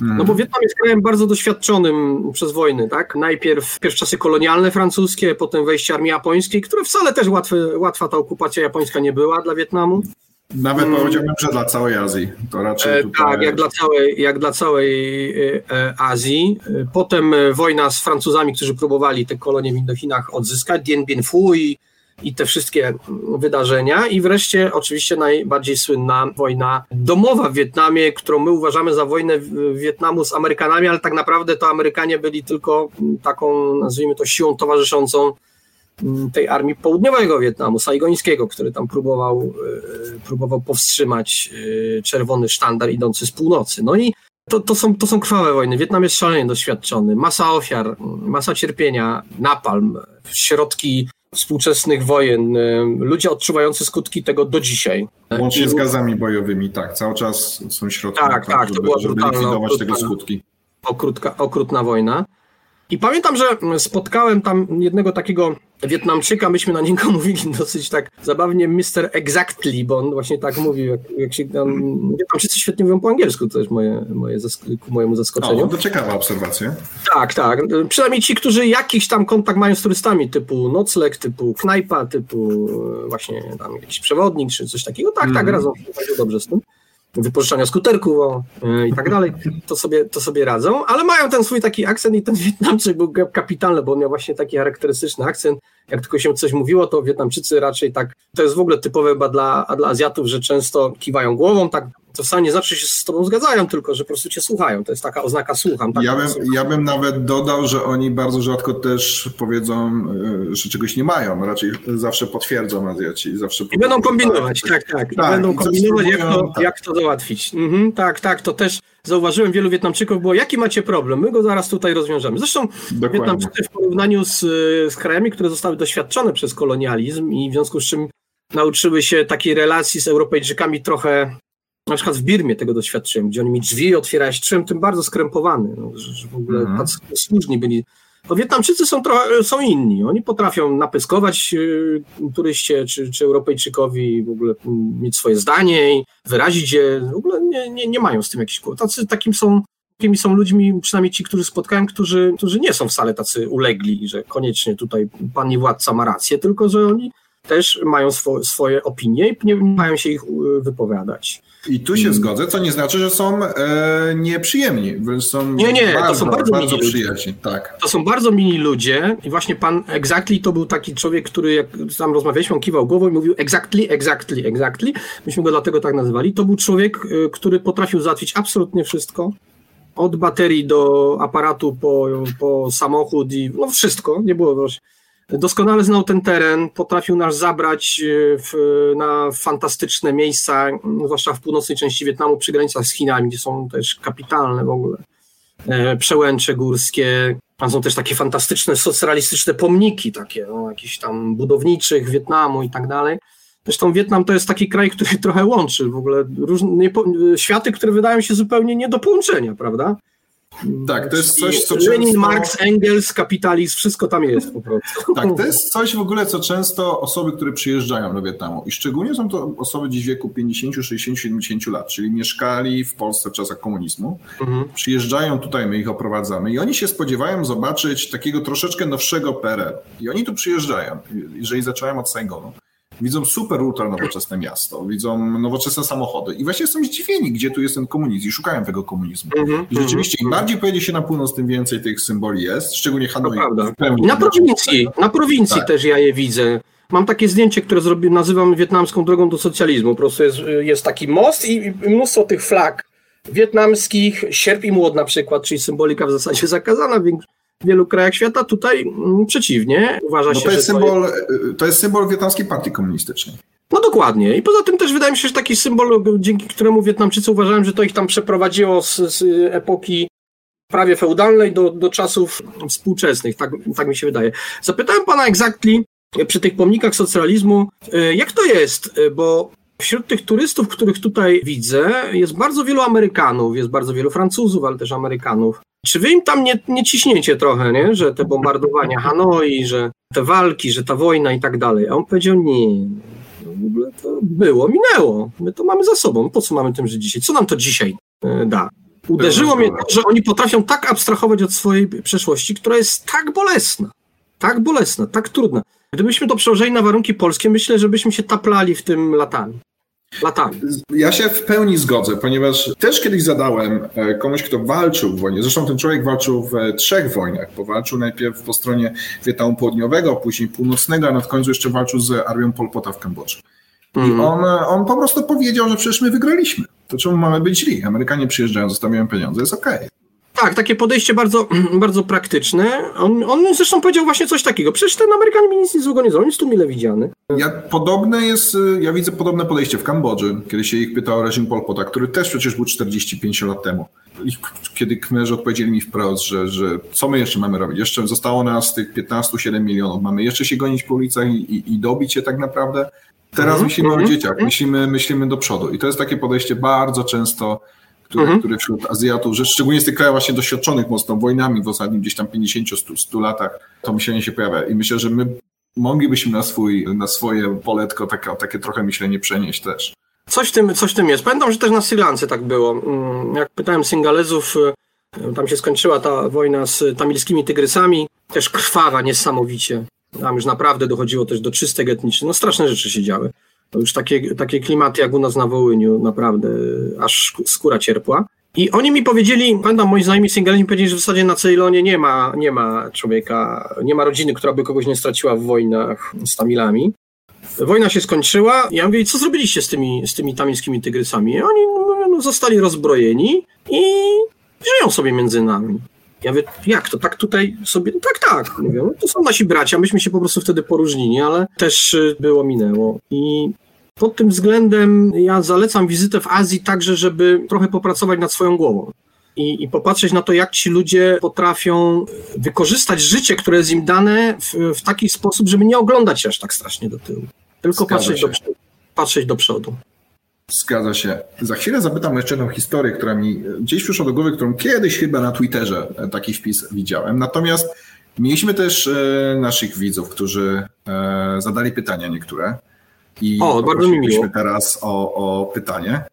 No bo Wietnam jest krajem bardzo doświadczonym przez wojny, tak? Najpierw pierwsze czasy kolonialne francuskie, potem wejście armii japońskiej, które wcale też łatwe, łatwa ta okupacja japońska nie była dla Wietnamu. Nawet hmm. powiedziałbym, że dla całej Azji. To raczej e, tutaj... Tak, jak dla całej, jak dla całej e, Azji. Potem wojna z Francuzami, którzy próbowali te kolonie w Indochinach odzyskać, Dien Bien Phu i i te wszystkie wydarzenia. I wreszcie oczywiście najbardziej słynna wojna domowa w Wietnamie, którą my uważamy za wojnę Wietnamu z Amerykanami, ale tak naprawdę to Amerykanie byli tylko taką, nazwijmy to, siłą towarzyszącą mm, tej armii południowego Wietnamu, saigońskiego, który tam próbował, e, próbował powstrzymać e, czerwony sztandar idący z północy. No i to, to, są, to są krwawe wojny. Wietnam jest szalenie doświadczony. Masa ofiar, masa cierpienia, napalm, środki współczesnych wojen, y, ludzie odczuwający skutki tego do dzisiaj. Łącznie z gazami bojowymi, tak, cały czas są środki, tak, tak, żeby, to była żeby likwidować tego skutki. Okrutka, okrutna wojna. I pamiętam, że spotkałem tam jednego takiego Wietnamczyka, myśmy na niego mówili dosyć tak zabawnie Mr. Exactly, bo on właśnie tak mówił, jak, jak się tam, Wietnamczycy świetnie mówią po angielsku, to też moje, moje ku mojemu zaskoczeniu. O, to ciekawa obserwacja. Tak, tak. Przynajmniej ci, którzy jakiś tam kontakt mają z turystami, typu nocleg, typu knajpa, typu właśnie tam jakiś przewodnik, czy coś takiego, tak, mm. tak, mhm. radzą bardzo dobrze z tym wypożyczania skuterków e, i tak dalej, to sobie, to sobie radzą, ale mają ten swój taki akcent i ten Wietnamczyk był kapitalny, bo on miał właśnie taki charakterystyczny akcent. Jak tylko się coś mówiło, to Wietnamczycy raczej tak, to jest w ogóle typowe chyba dla, dla Azjatów, że często kiwają głową, tak to wcale nie znaczy, że się z tobą zgadzają, tylko że po prostu cię słuchają. To jest taka oznaka słucham. Tak ja, bym, ja bym nawet dodał, że oni bardzo rzadko też powiedzą, e, że czegoś nie mają. Raczej zawsze potwierdzą Azjaci. Zawsze I będą kombinować, tak, tak. tak. będą kombinować, jak to, tak. jak to załatwić. Mhm, tak, tak, to też zauważyłem wielu Wietnamczyków, było jaki macie problem? My go zaraz tutaj rozwiążemy. Zresztą Dokładnie. Wietnamczycy w porównaniu z, z krajami, które zostały doświadczone przez kolonializm i w związku z czym nauczyły się takiej relacji z Europejczykami trochę na przykład w Birmie tego doświadczyłem, gdzie oni mi drzwi otwierałeś, czułem tym bardzo skrępowany, no, że, że, w ogóle mhm. tacy służni byli. To Wietnamczycy są, trochę, są inni. Oni potrafią napyskować y, turyście czy, czy Europejczykowi, w ogóle mieć swoje zdanie i wyrazić je. W ogóle nie, nie, nie mają z tym jakichś tacy Takim są, takimi są ludźmi, przynajmniej ci, którzy spotkałem, którzy, którzy nie są wcale tacy ulegli, że koniecznie tutaj pan i władca ma rację, tylko że oni też mają swo, swoje opinie i nie mają się ich y, wypowiadać. I tu się zgodzę, co nie znaczy, że są e, nieprzyjemni, wręcz są Nie, nie, bardzo, to są bardzo, bardzo przyjaźni. Tak. To są bardzo mini ludzie i właśnie pan Exactly to był taki człowiek, który jak tam rozmawialiśmy, on kiwał głową i mówił exactly, exactly, exactly. Myśmy go dlatego tak nazywali. To był człowiek, e, który potrafił załatwić absolutnie wszystko. Od baterii do aparatu po, po samochód i no wszystko. Nie było właśnie Doskonale znał ten teren, potrafił nas zabrać e, w, na fantastyczne miejsca, zwłaszcza w północnej części Wietnamu, przy granicach z Chinami, gdzie są też kapitalne w ogóle e, przełęcze górskie. Tam są też takie fantastyczne, socjalistyczne pomniki, takie no, jakichś tam budowniczych Wietnamu i tak dalej. Zresztą Wietnam to jest taki kraj, który trochę łączy w ogóle różne, światy, które wydają się zupełnie nie do połączenia, prawda? Tak, to jest coś, co Lenin, często... Marx, Engels, kapitalizm, wszystko tam jest po prostu. Tak, to jest coś w ogóle, co często osoby, które przyjeżdżają do Wietnamu i szczególnie są to osoby dziś w wieku 50, 60, 70 lat, czyli mieszkali w Polsce w czasach komunizmu, mhm. przyjeżdżają tutaj, my ich oprowadzamy i oni się spodziewają zobaczyć takiego troszeczkę nowszego PRL. I oni tu przyjeżdżają, jeżeli zacząłem od Saigonu widzą super ultra nowoczesne miasto, widzą nowoczesne samochody i właśnie są zdziwieni, gdzie tu jest ten komunizm i szukają tego komunizmu. Mm-hmm, I rzeczywiście im bardziej pojedzie się na północ, tym więcej tych symboli jest, szczególnie Hanoi. Na prowincji, na prowincji tak. też ja je widzę. Mam takie zdjęcie, które zrobię, nazywam wietnamską drogą do socjalizmu. Po prostu jest, jest taki most i mnóstwo tych flag wietnamskich, sierp i młot na przykład, czyli symbolika w zasadzie zakazana w wielu krajach świata. Tutaj mm, przeciwnie, uważa no się, to jest że symbol, to jest... to jest symbol wietnamskiej partii komunistycznej. No dokładnie. I poza tym też wydaje mi się, że taki symbol, dzięki któremu Wietnamczycy uważają, że to ich tam przeprowadziło z, z epoki prawie feudalnej do, do czasów współczesnych. Tak, tak mi się wydaje. Zapytałem pana exactly przy tych pomnikach socjalizmu, e, jak to jest, e, bo Wśród tych turystów, których tutaj widzę, jest bardzo wielu Amerykanów, jest bardzo wielu Francuzów, ale też Amerykanów. Czy wy im tam nie, nie ciśniecie trochę, nie? że te bombardowania Hanoi, że te walki, że ta wojna i tak dalej? A on powiedział, nie, w ogóle to było, minęło. My to mamy za sobą. Po co mamy tym żyć dzisiaj? Co nam to dzisiaj e, da? Uderzyło mnie to, że oni potrafią tak abstrahować od swojej przeszłości, która jest tak bolesna, tak bolesna, tak trudna. Gdybyśmy to przełożyli na warunki polskie, myślę, że byśmy się taplali w tym latami latami. Ja się w pełni zgodzę, ponieważ też kiedyś zadałem e, komuś, kto walczył w wojnie, zresztą ten człowiek walczył w e, trzech wojnach, bo walczył najpierw po stronie Wietnamu Południowego, później Północnego, a na końcu jeszcze walczył z armią Pol Pota w Kambodży. I mm. on, on po prostu powiedział, że przecież my wygraliśmy. To czemu mamy być źli? Amerykanie przyjeżdżają, zostawiają pieniądze, jest okej. Okay. Tak, takie podejście bardzo, bardzo praktyczne. On, on zresztą powiedział właśnie coś takiego. Przecież ten Amerykanin mi nic nie złego nie zrobił, jest tu mile widziany. Ja, podobne jest, ja widzę podobne podejście w Kambodży, kiedy się ich pytał o reżim Pol Pota, który też przecież był 45 lat temu. I kiedy Kmerzy odpowiedzieli mi wprost, że, że co my jeszcze mamy robić? Jeszcze zostało nas tych 15-7 milionów. Mamy jeszcze się gonić po ulicach i, i, i dobić się tak naprawdę? Teraz mm -hmm. myślimy o mhm, dzieciach, mhm. myślimy, myślimy do przodu. I to jest takie podejście bardzo często który, mhm. który wśród Azjatów, że szczególnie z tych krajów właśnie doświadczonych mocno wojnami w ostatnich gdzieś tam 50-100 latach, to myślenie się pojawia. I myślę, że my moglibyśmy na, swój, na swoje poletko takie, takie trochę myślenie przenieść też. Coś w, tym, coś w tym jest. Pamiętam, że też na Sri Lance tak było. Mm, jak pytałem Singalezów, y, tam się skończyła ta wojna z tamilskimi tygrysami, też krwawa niesamowicie. Tam już naprawdę dochodziło też do czystek etnicznych. No straszne rzeczy się działy. Już takie, takie klimaty jak u nas na Wołyniu, naprawdę aż skóra cierpła. I oni mi powiedzieli, pamiętam, moi znajomi singleni powiedzieli, że w zasadzie na Ceylonie nie ma, nie ma człowieka, nie ma rodziny, która by kogoś nie straciła w wojnach z Tamilami. Wojna się skończyła. Ja mówię, co zrobiliście z tymi, z tymi tamilskimi tygrysami? I oni no, zostali rozbrojeni i żyją sobie między nami. Ja mówię, jak to, tak tutaj sobie, tak, tak. Mówię, no to są nasi bracia, myśmy się po prostu wtedy poróżnili, ale też y, było, minęło. I pod tym względem ja zalecam wizytę w Azji także, żeby trochę popracować nad swoją głową. I, i, popatrzeć na to, jak ci ludzie potrafią wykorzystać życie, które jest im dane w, w taki sposób, żeby nie oglądać się aż tak strasznie do tyłu. Tylko patrzeć do, patrzeć do przodu. Zgadza się. Za chwilę zapytam jeszcze jedną historię, która mi gdzieś przyszła do głowy, którą kiedyś chyba na Twitterze taki wpis widziałem. Natomiast mieliśmy też e, naszych widzów, którzy e, zadali pytania niektóre. I o, bardzo mi miło. teraz o, o pytanie.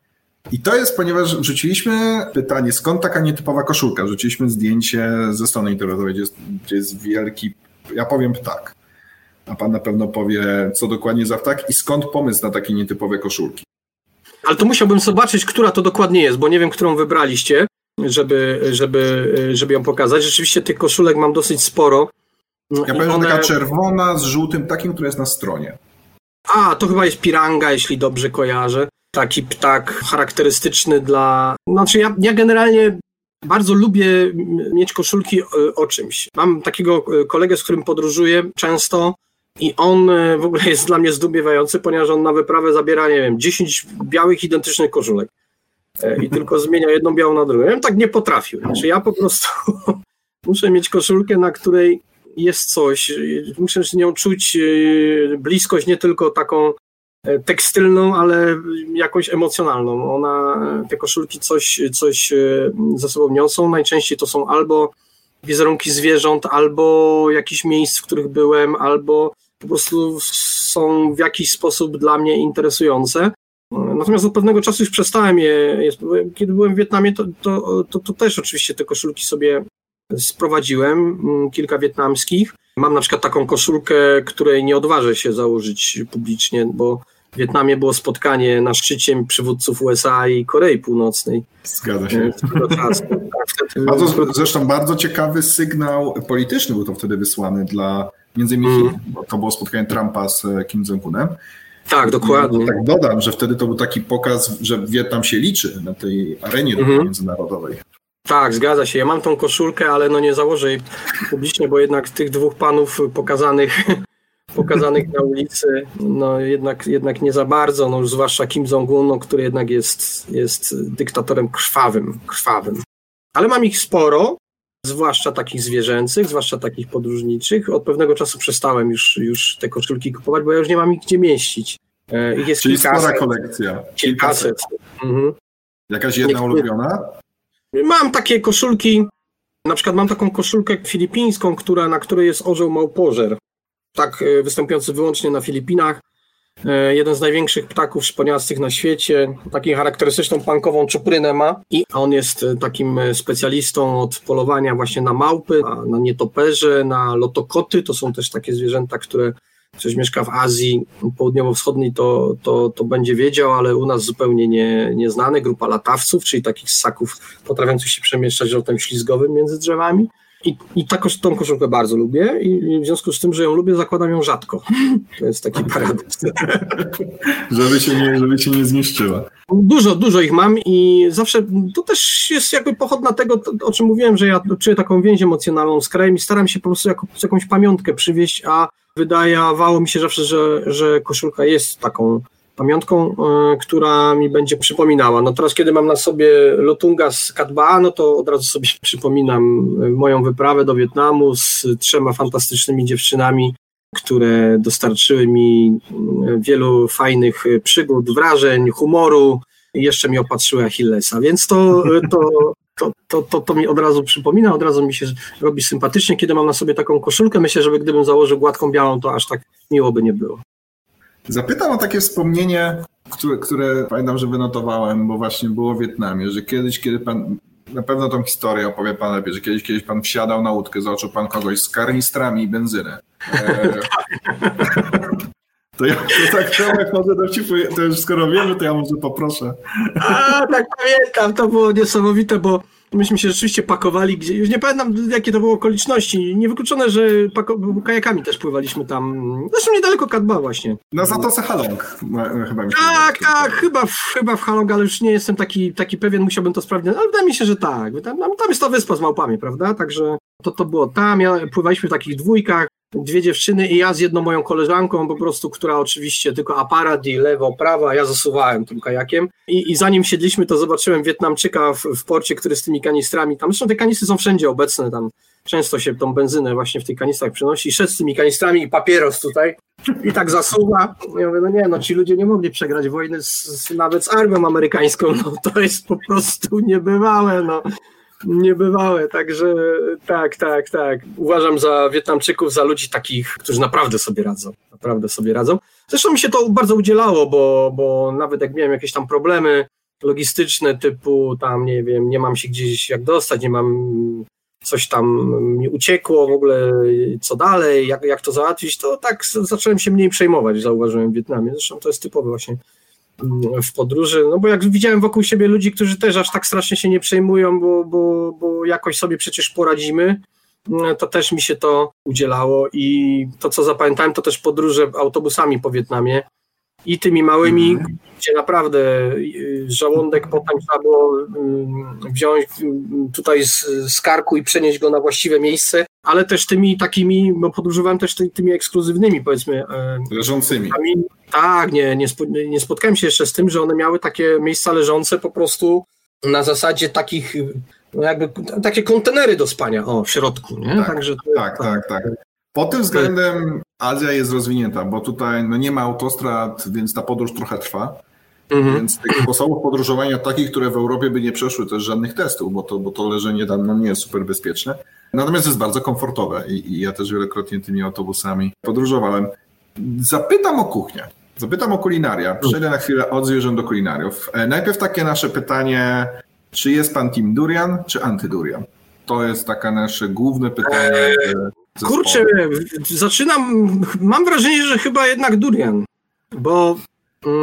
I to jest, ponieważ wrzuciliśmy pytanie, skąd taka nietypowa koszulka? Wrzuciliśmy zdjęcie ze strony internetowej, gdzie jest, gdzie jest wielki, ja powiem ptak. A pan na pewno powie, co dokładnie za ptak i skąd pomysł na takie nietypowe koszulki. Ale to musiałbym zobaczyć, która to dokładnie jest, bo nie wiem, którą wybraliście, żeby, żeby, żeby ją pokazać. Rzeczywiście tych koszulek mam dosyć sporo. Ja powiem, one... taka czerwona z żółtym takim, która jest na stronie. A, to chyba jest piranga, jeśli dobrze kojarzę. Taki ptak charakterystyczny dla. Znaczy, ja, ja generalnie bardzo lubię mieć koszulki o, o czymś. Mam takiego e, kolegę, z którym podróżuję często i on e, w ogóle jest dla mnie zdumiewający, ponieważ on na wyprawę zabiera, nie wiem, 10 białych identycznych koszulek e, i tylko zmienia jedną białą na drugą. Ja bym tak nie potrafił. Znaczy ja po prostu muszę mieć koszulkę, na której jest coś, muszę z nią czuć e, bliskość nie tylko taką tekstylną, ale jakąś emocjonalną. Ona, te koszulki coś, coś ze sobą niosą. Najczęściej to są albo wizerunki zwierząt, albo jakichś miejsc, w których byłem, albo po prostu są w jakiś sposób dla mnie interesujące. Natomiast od pewnego czasu już przestałem je. Kiedy byłem w Wietnamie, to, to, to, to też oczywiście te koszulki sobie sprowadziłem, mm, kilka wietnamskich. Mam na przykład taką koszulkę, której nie odważę się założyć publicznie, bo w Wietnamie było spotkanie na szczycie przywódców USA i Korei Północnej. Zgadza się. bardzo, zresztą bardzo ciekawy sygnał polityczny był to wtedy wysłany dla między innymi mm. to było spotkanie Trumpa z e, Kim Jong-unem. Tak, dokładnie. Tak dodam, że wtedy to był taki pokaz, że Wietnam się liczy na tej arenie mm. międzynarodowej. Tak, zgadza się. Ja mam tą koszulkę, ale no nie założę jej publicznie, bo jednak tych dwóch panów pokazanych pokazanych na ulicy, no jednak, jednak nie za bardzo, no zwłaszcza Kim Jong-un, no, który jednak jest, jest dyktatorem krwawym, krwawym. Ale mam ich sporo, zwłaszcza takich zwierzęcych, zwłaszcza takich podróżniczych. Od pewnego czasu przestałem już, już te koszulki kupować, bo ja już nie mam ich gdzie mieścić. E, ich jest Czyli kilkaset. spora kolekcja. Kilkaset. Mhm. Jakaś jedna Niektóry... ulubiona? Mam takie koszulki, na przykład mam taką koszulkę filipińską, która, na której jest orzeł małpożer. Tak e, występujący wyłącznie na Filipinach. E, jeden z największych ptaków szponiastych na świecie, taką charakterystyczną pankową czuprynę ma i on jest e, takim e, specjalistą od polowania właśnie na małpy, na, na nietoperze, na lotokoty, to są też takie zwierzęta, które ktoś mieszka w Azji południowo-wschodniej, to, to, to będzie wiedział, ale u nas zupełnie nie, nieznane. Grupa latawców, czyli takich ssaków potrafiących się przemieszczać lotem ślizgowym między drzewami. I, i ta, tą koszulkę bardzo lubię i w związku z tym, że ją lubię, zakładam ją rzadko. To jest taki paradoks. żeby, się nie, żeby się nie zniszczyła. Dużo, dużo ich mam i zawsze to też jest jakby pochodna tego, o czym mówiłem, że ja czuję taką więź emocjonalną z krajem i staram się po prostu jako, jakąś pamiątkę przywieźć, a wydawało mi się zawsze, że, że koszulka jest taką pamiątką, e, która mi będzie przypominała. No teraz, kiedy mam na sobie Lotunga z Katbaa, no to od razu sobie przypominam e, moją wyprawę do Wietnamu z trzema fantastycznymi dziewczynami, które dostarczyły mi e, wielu fajnych przygód, wrażeń, humoru, jeszcze mi opatrzyły Achillesa, więc to, to, to, to, to, to mi od razu przypomina, od razu mi się robi sympatycznie, kiedy mam na sobie taką koszulkę. Myślę, że gdybym założył gładką białą, to aż tak miło by nie było. Zapytam o takie wspomnienie, które, które pamiętam, że wynotowałem, bo właśnie było w Wietnamie, że kiedyś, kiedy pan, na pewno tą historię opowie pan lepiej, że kiedyś, kiedyś pan wsiadał na łódkę, zobaczył pan kogoś z karnistrami i benzynę. E, to ja to tak jak może dowcipuję, to już skoro wiemy, to ja może poproszę. A, tak pamiętam, to było niesamowite, bo myśmy się rzeczywiście pakowali gdzie, już nie pamiętam jakie to były okoliczności, niewykluczone, że pako- kajakami też pływaliśmy tam, zresztą niedaleko Kadba właśnie. Na Zatoce Halong chyba mi się Tak, tak, chyba, w, chyba w Halong, ale już nie jestem taki, taki pewien, musiałbym to sprawdzić, ale wydaje mi się, że tak, tam, tam jest ta wyspa z małpami, prawda, także to, to było tam, ja, pływaliśmy w takich dwójkach, dwie dziewczyny i ja z jedną moją koleżanką po prostu, która oczywiście tylko aparat i lewo, prawo, ja zasuwałem tym kajakiem. I, i zanim siedliśmy, to zobaczyłem Wietnamczyka w, w porcie, który z tymi kanistrami, tam. Zresztą te kanistry są wszędzie obecne, tam. Często się tą benzynę właśnie w tych kanistrach przynosi, szedł z tymi kanistrami i papieros tutaj. I tak zasuwa. Ja mówię, no nie, no ci ludzie nie mogli przegrać wojny z, z, nawet z armią amerykańską, no to jest po prostu niebywałe, no niebywałe, także tak, tak, tak. Uważam za Wietnamczyków, za ludzi takich, którzy naprawdę sobie radzą, naprawdę sobie radzą. Zresztą mi się to bardzo udzielało, bo, bo nawet jak miałem jakieś tam problemy logistyczne typu tam, nie wiem, nie mam się gdzieś jak dostać, nie mam coś tam mi uciekło, w ogóle co dalej, jak, jak to załatwić, to tak zacząłem się mniej przejmować, zauważyłem w Wietnamie. Zresztą to jest typowe właśnie w podróży, no bo jak widziałem wokół siebie ludzi, którzy też aż tak strasznie się nie przejmują, bo, bo, bo jakoś sobie przecież poradzimy, to też mi się to udzielało i to, co zapamiętałem, to też podróże autobusami po Wietnamie i tymi małymi, mm. gdzie naprawdę y, żołądek potem trzeba było wziąć mm, tutaj z, z karku i przenieść go na właściwe miejsce, ale też tymi takimi, bo podróżowałem też ty, tymi ekskluzywnymi, powiedzmy. E, Leżącymi. Tak, nie, nie, nie spotkałem się jeszcze z tym, że one miały takie miejsca leżące po prostu na zasadzie takich no jakby takie kontenery do spania, o, w środku, nie? Tak, Także to, tak, tak, tak. Pod tym względem Azja jest rozwinięta, bo tutaj no, nie ma autostrad, więc ta podróż trochę trwa. Mhm. Więc tych sposobów podróżowania takich, które w Europie by nie przeszły też żadnych testów, bo to, bo to leżenie tam no, nie jest super bezpieczne. Natomiast jest bardzo komfortowe i, i ja też wielokrotnie tymi autobusami podróżowałem. Zapytam o kuchnię. Zapytam o kulinaria. Przejdę na chwilę od zwierząt do kulinariów. E, najpierw takie nasze pytanie, czy jest pan team durian, czy antydurian? To jest takie nasze główne pytanie. Eee, kurczę, zaczynam, mam wrażenie, że chyba jednak durian, bo.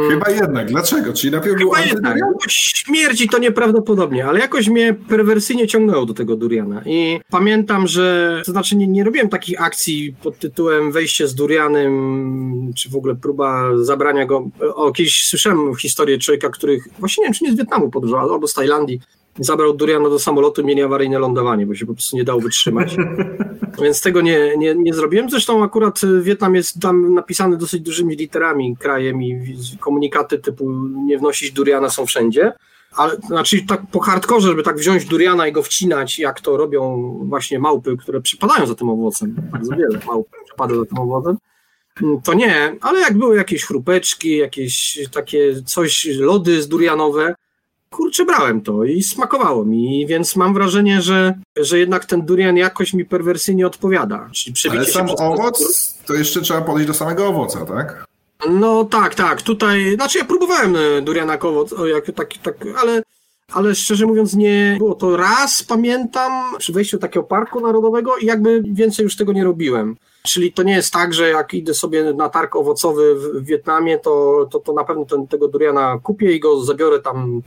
Chyba jednak. Dlaczego? Czyli najpierw Chyba był jednak. Śmierci to nieprawdopodobnie, ale jakoś mnie perwersyjnie ciągnęło do tego Duriana. I pamiętam, że to znaczy nie, nie robiłem takich akcji pod tytułem wejście z Durianem, czy w ogóle próba zabrania go. O, kiedyś słyszałem historię człowieka, który właśnie nie wiem, czy nie z Wietnamu podróżował, albo z Tajlandii zabrał Duriana do samolotu, mieli awaryjne lądowanie, bo się po prostu nie dało wytrzymać. Więc tego nie, nie, nie zrobiłem. Zresztą akurat Wietnam jest tam napisany dosyć dużymi literami krajem i komunikaty typu nie wnosić Duriana są wszędzie. Ale znaczy tak po hardkorze, żeby tak wziąć duriana i go wcinać, jak to robią właśnie małpy, które przypadają za tym owocem. Bardzo wiele małp przypada za tym owocem. To nie, ale jak były jakieś chrupeczki, jakieś takie coś, lody z durianowe, kurczę, brałem to i smakowało mi, więc mam wrażenie, że, że jednak ten durian jakoś mi perwersyjnie odpowiada. Ale sam owoc, to jeszcze trzeba podejść do samego owoca, tak? No tak, tak. Tutaj, znaczy ja próbowałem e, duriana owoc, jak, tak, tak, ale, ale szczerze mówiąc nie było to raz, pamiętam, przy wejściu do takiego parku narodowego i jakby więcej już tego nie robiłem. Czyli to nie jest tak, że jak idę sobie na targ owocowy w Wietnamie, to, to, to na pewno ten, tego duriana kupię i go zabiorę tam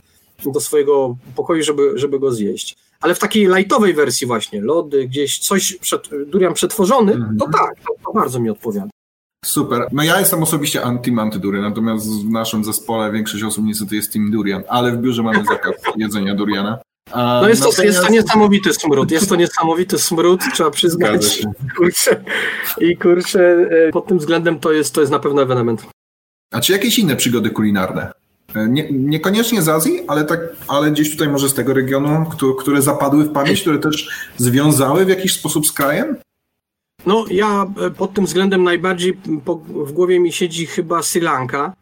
do swojego pokoju, żeby, żeby go zjeść. Ale w takiej lightowej wersji właśnie, lody, gdzieś coś, przed, durian przetworzony, to mhm. tak, to, to, bardzo mi odpowiada. Super. No ja jestem osobiście anti antydurian, natomiast w naszym zespole większość osób niestety jest team durian, ale w biurze mamy zakaz jedzenia duriana. A no jest to, jest to niesamowity smród, jest to niesamowity smród, trzeba przyznać. Kurczę, I kurczę, e, pod tym względem to jest, to jest na pewno ewenement. A czy jakieś inne przygody kulinarne? E, nie, niekoniecznie z Azji, ale, tak, ale gdzieś tutaj może z tego regionu, które, które zapadły w pamięć, które też związały w jakiś sposób z krajem? No, ja e, pod tym względem najbardziej po, w głowie mi siedzi chyba Sri Lanka,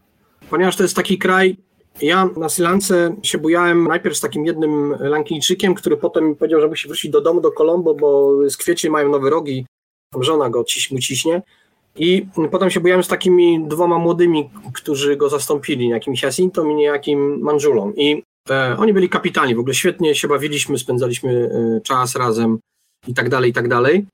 ponieważ to jest taki kraj, Ja na Sri Lance się bujałem najpierw z takim jednym Lankijczykiem, który potem powiedział, że musi wrócić do domu, do Colombo, bo z kwiecie mają nowe rogi, tam żona go ciś, mu ciśnie. I potem się bujałem z takimi dwoma młodymi, którzy go zastąpili, jakimś Jacinto i niejakim Manżulą. I e, oni byli kapitalni, w ogóle świetnie się bawiliśmy, spędzaliśmy e, czas razem i tak dalej, i tak dalej.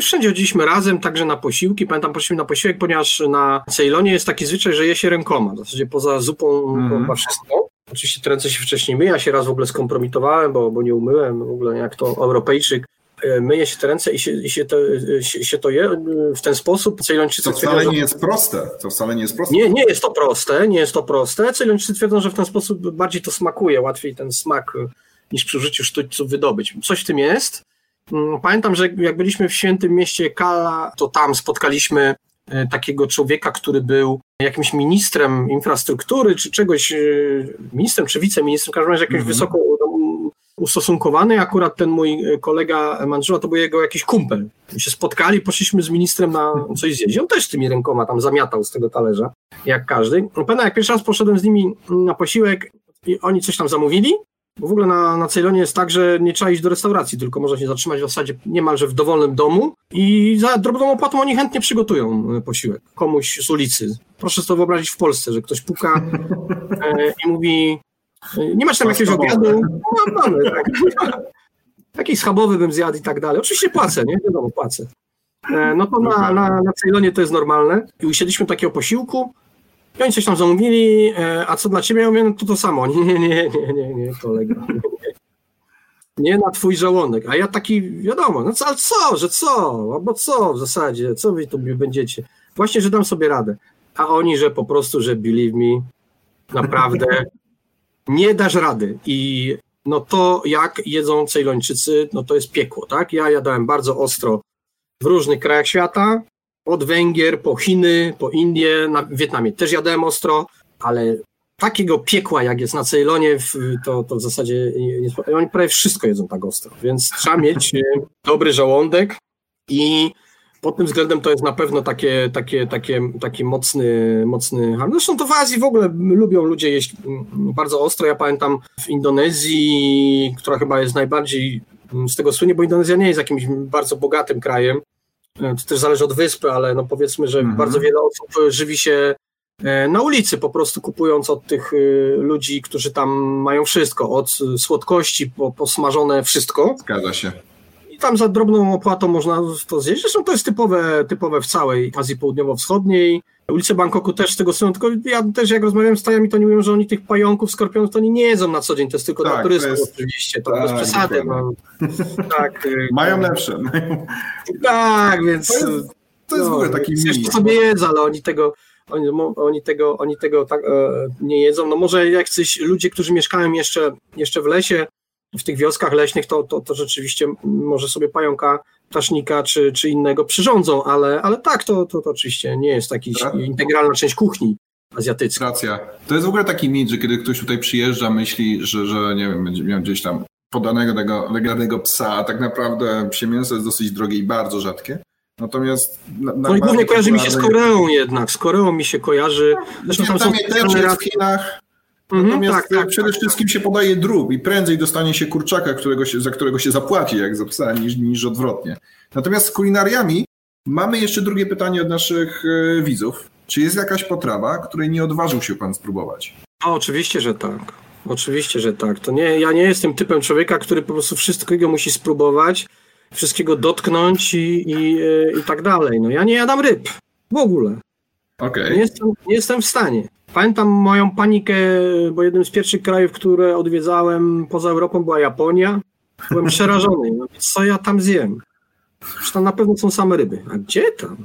Wszędzie chodziliśmy razem, także na posiłki. Pamiętam, poszliśmy na posiłek, ponieważ na Ceylonie jest taki zwyczaj, że je się rękoma. W zasadzie poza zupą mm. chyba wszystko. Oczywiście te ręce się wcześniej myję, ja się raz w ogóle skompromitowałem, bo, bo nie umyłem, w ogóle jak to Europejczyk. E, myje się te ręce i się, i się, to, się, się to je w ten sposób. Ceylończycy to wcale nie jest proste. To wcale nie jest proste. Nie, nie jest to proste, nie jest to proste. Ceylończycy twierdzą, że w ten sposób bardziej to smakuje, łatwiej ten smak niż przy użyciu sztućców wydobyć. Coś w tym jest. Mm, pamiętam, że jak byliśmy w świętym mieście Kala, to tam spotkaliśmy e, takiego człowieka, który był jakimś ministrem infrastruktury, czy czegoś, e, ministrem, czy wiceministrem, w każdym razie jakimś mm wysoko ustosunkowany. Akurat ten mój e, kolega Mandżula to był jego jakiś kumpel. My się spotkali, poszliśmy z ministrem na coś zjeść. On też tymi rękoma tam zamiatał z tego talerza, jak każdy. Pamiętam, jak pierwszy raz poszedłem z nimi na posiłek i oni coś tam zamówili, bo w ogóle na, na Ceylonie jest tak, że nie trzeba iść do restauracji, tylko można się zatrzymać w zasadzie niemalże w dowolnym domu i za drobną opłatą oni chętnie przygotują e, posiłek komuś z ulicy. Proszę sobie wyobrazić w Polsce, że ktoś puka e, i mówi nie masz tam jakiegoś obiadu? No, mamy, tak. Jakiś schabowy bym zjadł i tak dalej. Oczywiście płacę, nie? Wiadomo, płacę. E, no to na, na, na Ceylonie to jest normalne. I usiedliśmy takiego posiłku, i oni coś tam zamówili, e, a co dla ciebie? Ja mówię, no to to samo. Nie, nie, nie, nie, nie, nie kolega. Nie, nie na twój żołądek. A ja taki, wiadomo, no co, ale co, że co? Albo co w zasadzie? Co wy tu będziecie? Właśnie, że dam sobie radę. A oni, że po prostu, że believe me, naprawdę nie dasz rady. I no to, jak jedzą Ceylończycy, no to jest piekło, tak? Ja jadałem bardzo ostro w różnych krajach świata, od Węgier po Chiny, po Indie, na Wietnamie też jadłem ostro, ale takiego piekła, jak jest na Ceylonie, to, to w zasadzie nie, oni prawie wszystko jedzą tak ostro, więc trzeba mieć e, dobry żołądek i pod tym względem to jest na pewno takie, takie, takie, taki mocny, mocny Zresztą to w Azji w ogóle lubią ludzie jeść bardzo ostro. Ja pamiętam w Indonezji, która chyba jest najbardziej mm, z tego słynie, bo Indonezja nie jest jakimś bardzo bogatym krajem, E, to też zależy od wyspy, ale no powiedzmy, że mhm. bardzo wiele osób żywi się e, na ulicy, po prostu kupując od tych e, ludzi, którzy tam mają wszystko, od słodkości po, po smażone wszystko. Zgadza się. I tam za drobną opłatą można to zjeść. Zresztą to jest typowe, typowe w całej Azji Południowo-Wschodniej. Ulice Bangkoku też z tego są, tylko ja też jak rozmawiam z tajami, to nie mówią, że oni tych pająków, skorpionów to oni nie jedzą na co dzień, to jest tylko tak, dla turystów jest... oczywiście, to tak, bez przesady. No. tak, y, mają lepsze. Tak, więc... To jest, to jest no, w ogóle taki mini. sobie jedzą, ale oni tego, oni, oni tego, oni tego tak, e, nie jedzą. No może jak coś ludzie, którzy mieszkają jeszcze, jeszcze w lesie, w tych wioskach leśnych, to, to, to rzeczywiście może sobie pająka ptasznika czy, czy innego przyrządzą, ale, ale tak, to, to, to oczywiście nie jest taki tak? integralna część kuchni azjatyckiej. Racja. To jest w ogóle taki mit, że kiedy ktoś tutaj przyjeżdża, myśli, że, że nie wiem, będzie miał gdzieś tam podanego tego legalnego psa, a tak naprawdę psie mięso jest dosyć drogie i bardzo rzadkie. Natomiast. Na, no i głównie kojarzy mi się z Koreą jednak. Z Koreą mi się kojarzy. Zresztą tam są też jest w Chinach. Mhm, Natomiast tak, tak, przede tak, wszystkim się podaje drób i prędzej dostanie się kurczaka, którego się, za którego się zapłaci, jak za psa, niż, niż odwrotnie. Natomiast z kulinariami mamy jeszcze drugie pytanie od naszych e, widzów. Czy jest jakaś potrawa, której nie odważył się pan spróbować? O, oczywiście, że tak. Oczywiście, że tak. To nie, ja nie jestem typem człowieka, który po prostu wszystkiego musi spróbować, wszystkiego dotknąć i, i, e, i tak dalej. No ja nie jadam ryb. W ogóle. Okay. Nie, jestem, nie jestem w stanie. Pamiętam moją panikę, bo jednym z pierwszych krajów, które odwiedzałem poza Europą była Japonia. Byłem przerażony. No, co ja tam zjem? Przecież tam na pewno są same ryby. A gdzie tam?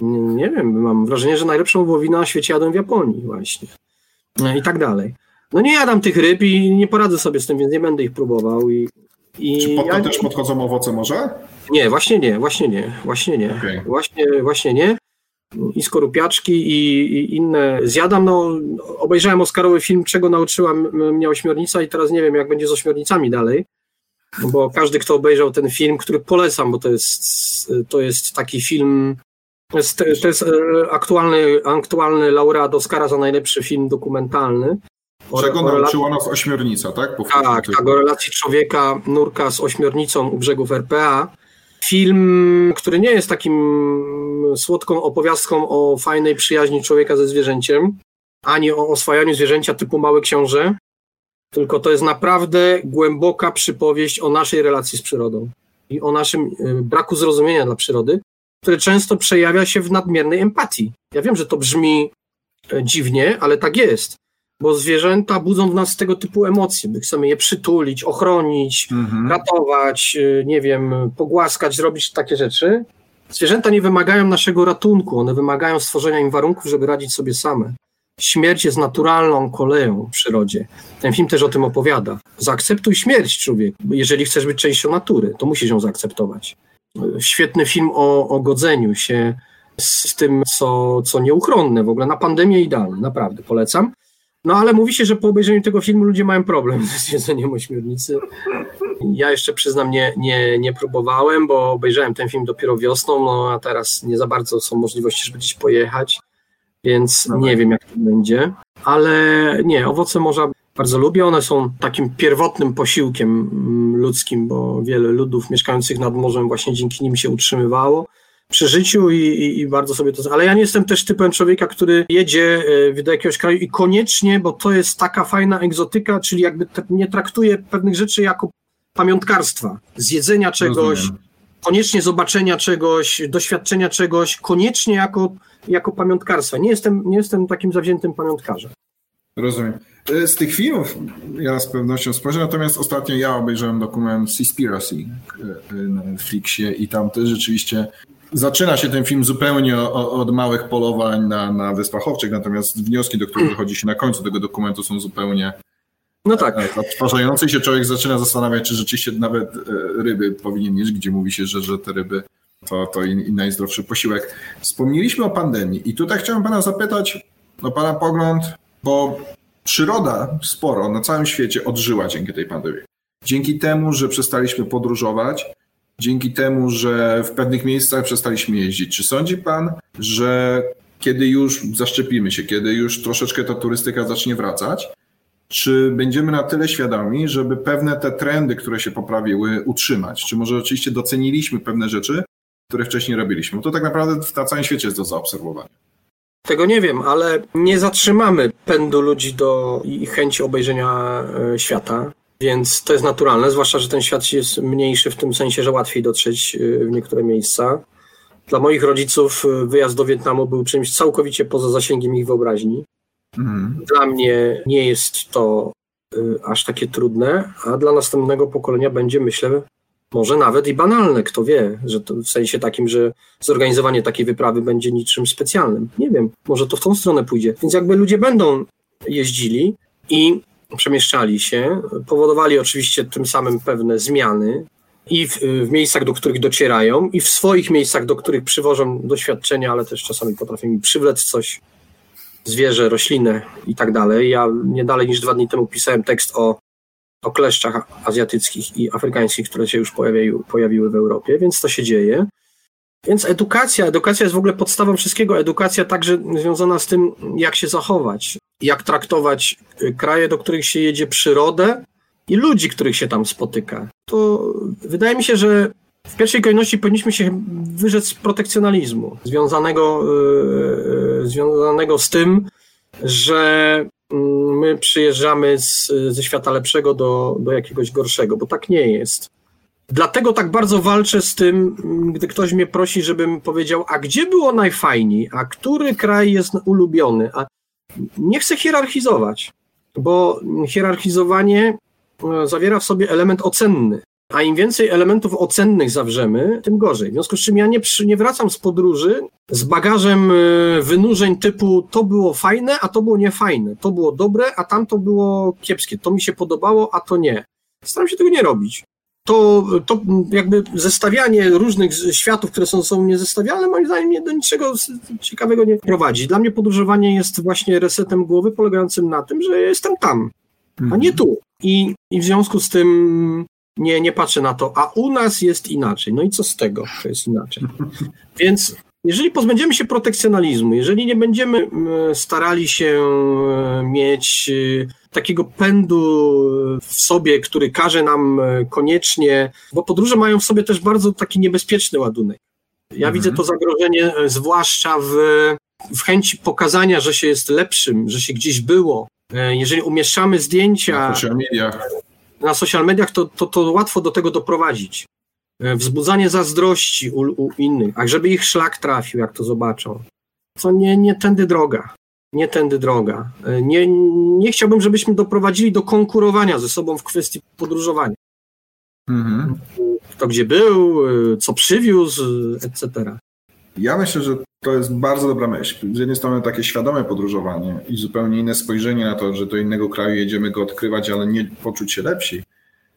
Nie, nie wiem, mam wrażenie, że najlepszą wołowinę na świecie jadę w Japonii właśnie. No I tak dalej. No nie jadam tych ryb i nie poradzę sobie z tym, więc nie będę ich próbował. I, i Czy pod to ja... też podchodzą owoce może? Nie, właśnie nie, właśnie nie, właśnie nie. Okay. Właśnie, właśnie nie i skorupiaczki i, i, inne zjadam. No, obejrzałem Oscarowy film, czego nauczyła mnie ośmiornica i teraz nie wiem, jak będzie z ośmiornicami dalej, bo każdy, kto obejrzał ten film, który polecam, bo to jest, to jest taki film, to jest, to jest e, aktualny, aktualny laureat Oscara za najlepszy film dokumentalny. Czego nauczyła nas ośmiornica, tak? Powtórzmy tak, tak, o relacji człowieka, nurka z ośmiornicą u brzegów RPA. Film, który nie jest takim słodką opowiastką o fajnej przyjaźni człowieka ze zwierzęciem, ani o oswajaniu zwierzęcia typu Mały Książę, tylko to jest naprawdę głęboka przypowieść o naszej relacji z przyrodą i o naszym y, braku zrozumienia dla przyrody, które często przejawia się w nadmiernej empatii. Ja wiem, że to brzmi e, dziwnie, ale tak jest, bo zwierzęta budzą w nas tego typu emocje. My chcemy je przytulić, ochronić, mhm. ratować, y, nie wiem, pogłaskać, zrobić takie rzeczy. Zwierzęta nie wymagają naszego ratunku, one wymagają stworzenia im warunków, żeby radzić sobie same. Śmierć jest naturalną koleją w przyrodzie. Ten film też o tym opowiada. Zaakceptuj śmierć, człowiek. Jeżeli chcesz być częścią natury, to musisz ją zaakceptować. Świetny film o, o godzeniu się z, z tym, co, co nieuchronne w ogóle. Na pandemię idealny, naprawdę polecam. No ale mówi się, że po obejrzeniu tego filmu ludzie mają problem z jedzeniem ośmiornicy. Ja jeszcze przyznam, nie, nie, nie próbowałem, bo obejrzałem ten film dopiero wiosną, no a teraz nie za bardzo są możliwości, żeby gdzieś pojechać więc no nie wiem, jak to będzie. Ale nie, owoce morza bardzo lubię. One są takim pierwotnym posiłkiem mm, ludzkim, bo wiele ludów mieszkających nad morzem właśnie dzięki nim się utrzymywało przy życiu i, i, i, bardzo sobie to. Ale ja nie jestem też typem człowieka, który jedzie e, do jakiegoś kraju i koniecznie, bo to jest taka fajna egzotyka, czyli jakby nie traktuje pewnych rzeczy jako pamiątkarstwa, zjedzenia czegoś, Rozumiem. koniecznie zobaczenia czegoś, doświadczenia czegoś, koniecznie jako jako pamiątkarstwa. Nie jestem, nie jestem takim zawziętym pamiątkarzem. Rozumiem. E, z tych filmów ja z pewnością spojrzę, natomiast ostatnio ja obejrzałem dokument Seaspiracy e, na Netflixie i tam też rzeczywiście zaczyna się ten film zupełnie od małych polowań na, na Wyspach Owczych, natomiast wnioski, do których wychodzi się na końcu tego dokumentu są zupełnie no tak. E, odtwarzające się człowiek zaczyna zastanawiać, czy rzeczywiście nawet ryby powinien mieć, gdzie mówi się, że, że te ryby to, to i najzdrowszy posiłek. Wspomnieliśmy o pandemii i tutaj chciałem pana zapytać o pana pogląd, bo przyroda sporo na całym świecie odżyła dzięki tej pandemii. Dzięki temu, że przestaliśmy podróżować, dzięki temu, że w pewnych miejscach przestaliśmy jeździć. Czy sądzi pan, że kiedy już zaszczepimy się, kiedy już troszeczkę ta turystyka zacznie wracać, czy będziemy na tyle świadomi, żeby pewne te trendy, które się poprawiły, utrzymać? Czy może oczywiście doceniliśmy pewne rzeczy, które wcześniej robiliśmy. Bo to tak naprawdę na całym świecie jest do zaobserwowania. Tego nie wiem, ale nie zatrzymamy pędu ludzi do i chęci obejrzenia e, świata, więc to jest naturalne, zwłaszcza, że ten świat jest mniejszy w tym sensie, że łatwiej dotrzeć e, w niektóre miejsca. Dla moich rodziców e, wyjazd do Wietnamu był czymś całkowicie poza zasięgiem ich wyobraźni. Mhm. Dla mnie nie jest to aż takie trudne, a dla następnego pokolenia będzie, myślę, może nawet i banalne, kto wie, że w sensie takim, że zorganizowanie takiej wyprawy będzie niczym specjalnym. Nie wiem, może to w tą stronę pójdzie. Więc jakby ludzie będą jeździli i przemieszczali się, powodowali oczywiście tym samym pewne zmiany i w, w, miejscach, do których docierają, i w swoich miejscach, do których przywożą doświadczenia, ale też czasami potrafią mi przywlec coś, zwierzę, roślinę i tak dalej. Ja nie dalej niż dwa dni temu pisałem tekst o o kleszczach azjatyckich i afrykańskich, które się już pojawiły, pojawiły w Europie, więc to się dzieje. Więc edukacja, edukacja jest w ogóle podstawą wszystkiego. Edukacja także związana z tym, jak się zachować, jak traktować y, kraje, do których się jedzie, przyrodę i ludzi, których się tam spotyka. To wydaje mi się, że w pierwszej kolejności powinniśmy się wyrzec z protekcjonalizmu, związanego, yy, związanego z tym, że my przyjeżdżamy z, ze świata lepszego do, do jakiegoś gorszego, bo tak nie jest. Dlatego tak bardzo walczę z tym, gdy ktoś mnie prosi, żebym powiedział, a gdzie było najfajniej, a który kraj jest ulubiony, a nie chcę hierarchizować, bo hierarchizowanie e, zawiera w sobie element ocenny. A im więcej elementów ocennych zawrzemy, tym gorzej. W związku z czym ja nie, przy, nie wracam z podróży z bagażem y, wynurzeń typu to było fajne, a to było niefajne. To było dobre, a tamto było kiepskie. To mi się podobało, a to nie. Staram się tego nie robić. To, to jakby zestawianie różnych światów, które są, są niezestawialne, moim zdaniem do niczego ciekawego nie prowadzi. Dla mnie podróżowanie jest właśnie resetem głowy polegającym na tym, że jestem tam, a nie tu. I, i w związku z tym nie, nie patrzę na to, a u nas jest inaczej. No i co z tego, że jest inaczej? Więc jeżeli pozbędziemy się protekcjonalizmu, jeżeli nie będziemy starali się e, mieć e, takiego pędu w sobie, który każe nam e, koniecznie, bo podróże mają w sobie też bardzo taki niebezpieczny ładunek. Ja mhm. widzę to zagrożenie zwłaszcza w, w chęci pokazania, że się jest lepszym, że się gdzieś było. Jeżeli umieszczamy zdjęcia na social mediach, na social mediach to, to, to łatwo do tego doprowadzić. E, wzbudzanie zazdrości u, u innych, a żeby ich szlak trafił, jak to zobaczą. Co nie, nie tędy droga. Nie tędy droga. E, nie, nie chciałbym, żebyśmy doprowadzili do konkurowania ze sobą w kwestii podróżowania. Mhm. Kto gdzie był, e, co przywiózł, etc. Ja myślę, że to jest bardzo dobra myśl. Z jednej strony takie świadome podróżowanie i zupełnie inne spojrzenie na to, że do innego kraju jedziemy go odkrywać, ale nie poczuć się lepsi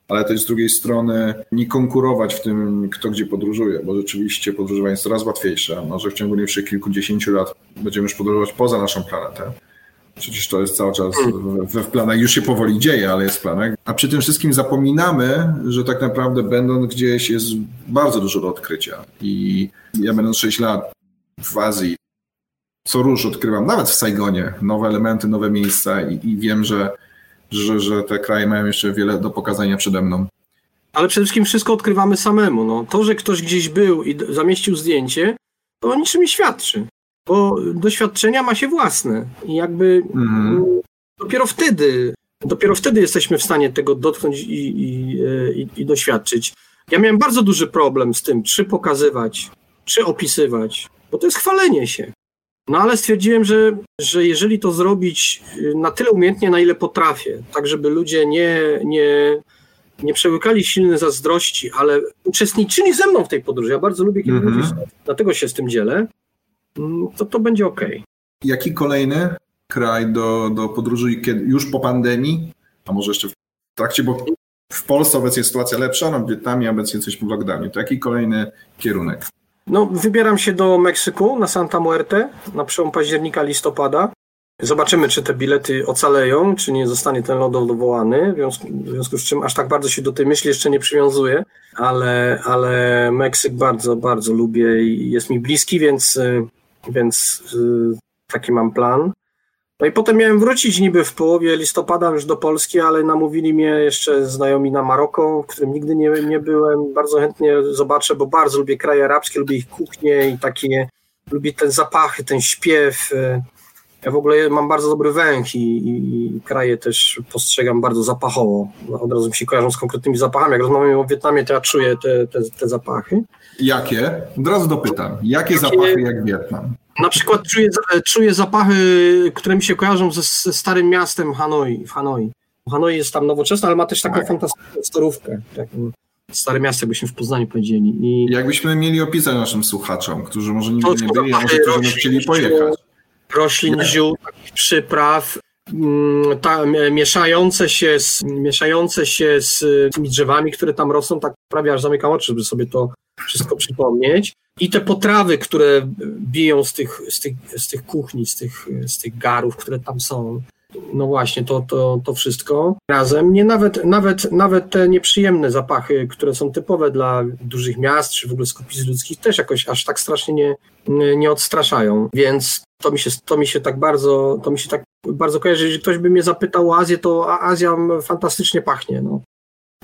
ale też z drugiej strony nie konkurować w tym, kto gdzie podróżuje, bo rzeczywiście podróżowanie jest coraz łatwiejsze. Może w ciągu najbliższych kilkudziesięciu lat będziemy już podróżować poza naszą planetę. Przecież to jest cały czas we w planach, już się powoli dzieje, ale jest w planach. A przy tym wszystkim zapominamy, że tak naprawdę będąc gdzieś jest bardzo dużo do odkrycia. I ja będąc 6 lat w Azji, co róż odkrywam, nawet w Saigonie, nowe elementy, nowe miejsca i, i wiem, że że, że te kraje mają jeszcze wiele do pokazania przede mną. Ale przede wszystkim wszystko odkrywamy samemu. No. To, że ktoś gdzieś był i zamieścił zdjęcie, to o niczym nie świadczy, bo doświadczenia ma się własne i jakby mm. dopiero wtedy, dopiero wtedy jesteśmy w stanie tego dotknąć i, i, i, i doświadczyć. Ja miałem bardzo duży problem z tym, czy pokazywać, czy opisywać, bo to jest chwalenie się. No ale stwierdziłem, że, że jeżeli to zrobić y, na tyle umiejętnie, na ile potrafię, tak żeby ludzie nie, nie, nie przełykali silnej zazdrości, ale uczestniczyli ze mną w tej podróży. Ja bardzo lubię, kiedy mm -hmm. ludzie dlatego się z tym dzielę, mm, to to będzie ok. Jaki kolejny kraj do, do podróży kiedy, już po pandemii, a może jeszcze w trakcie, bo w Polsce obecnie jest sytuacja lepsza, no w Wietnamie obecnie jesteśmy w lockdownie. To jaki kolejny kierunek? No, wybieram się do Meksyku na Santa Muerte na przełom października, listopada. Zobaczymy, czy te bilety ocaleją, czy nie zostanie ten lot odwołany, w związku, w związku z czym aż tak bardzo się do tej myśli jeszcze nie przywiązuję, ale, ale Meksyk bardzo, bardzo lubię i jest mi bliski, więc, więc y, taki mam plan. No i potem miałem wrócić niby w połowie listopada już do Polski, ale namówili mnie jeszcze znajomi na Maroko, w którym nigdy nie, nie byłem. Bardzo chętnie zobaczę, bo bardzo lubię kraje arabskie, lubię ich kuchnię i takie, lubię ten zapachy, ten śpiew. Ja w ogóle mam bardzo dobry węch i, i, kraje też postrzegam bardzo zapachowo. Od razu mi się kojarzą z konkretnymi zapachami. Jak rozmawiamy o Wietnamie, to ja czuję te, te, te zapachy. Jakie? Od razu dopytam. Jakie zapachy jak Wietnam? Na przykład czuję, czuję zapachy, które mi się kojarzą ze, ze starym miastem Hanoi, w Hanoi. Hanoi jest tam nowoczesne, ale ma też taką tak. fantastyczną starówkę. stare miasto, jakbyśmy w Poznaniu powiedzieli. I... Jakbyśmy mieli opisać naszym słuchaczom, którzy może nigdy nie byli, a może którzy chcieli pojechać. Roślin, ziół, przypraw, mm, ta, mieszające, się z, mieszające się z tymi drzewami, które tam rosną, tak prawie aż zamykam oczy, żeby sobie to wszystko przypomnieć. I te potrawy, które biją z tych, z tych, z tych kuchni, z tych, z tych garów, które tam są. No właśnie, to, to, to wszystko razem. Nie nawet, nawet, nawet te nieprzyjemne zapachy, które są typowe dla dużych miast, czy w ogóle skupisk ludzkich, też jakoś aż tak strasznie nie, nie odstraszają. Więc to mi się, to mi się tak bardzo, to mi się tak bardzo kojarzy. Jeżeli ktoś by mnie zapytał o Azję, to Azja fantastycznie pachnie. No.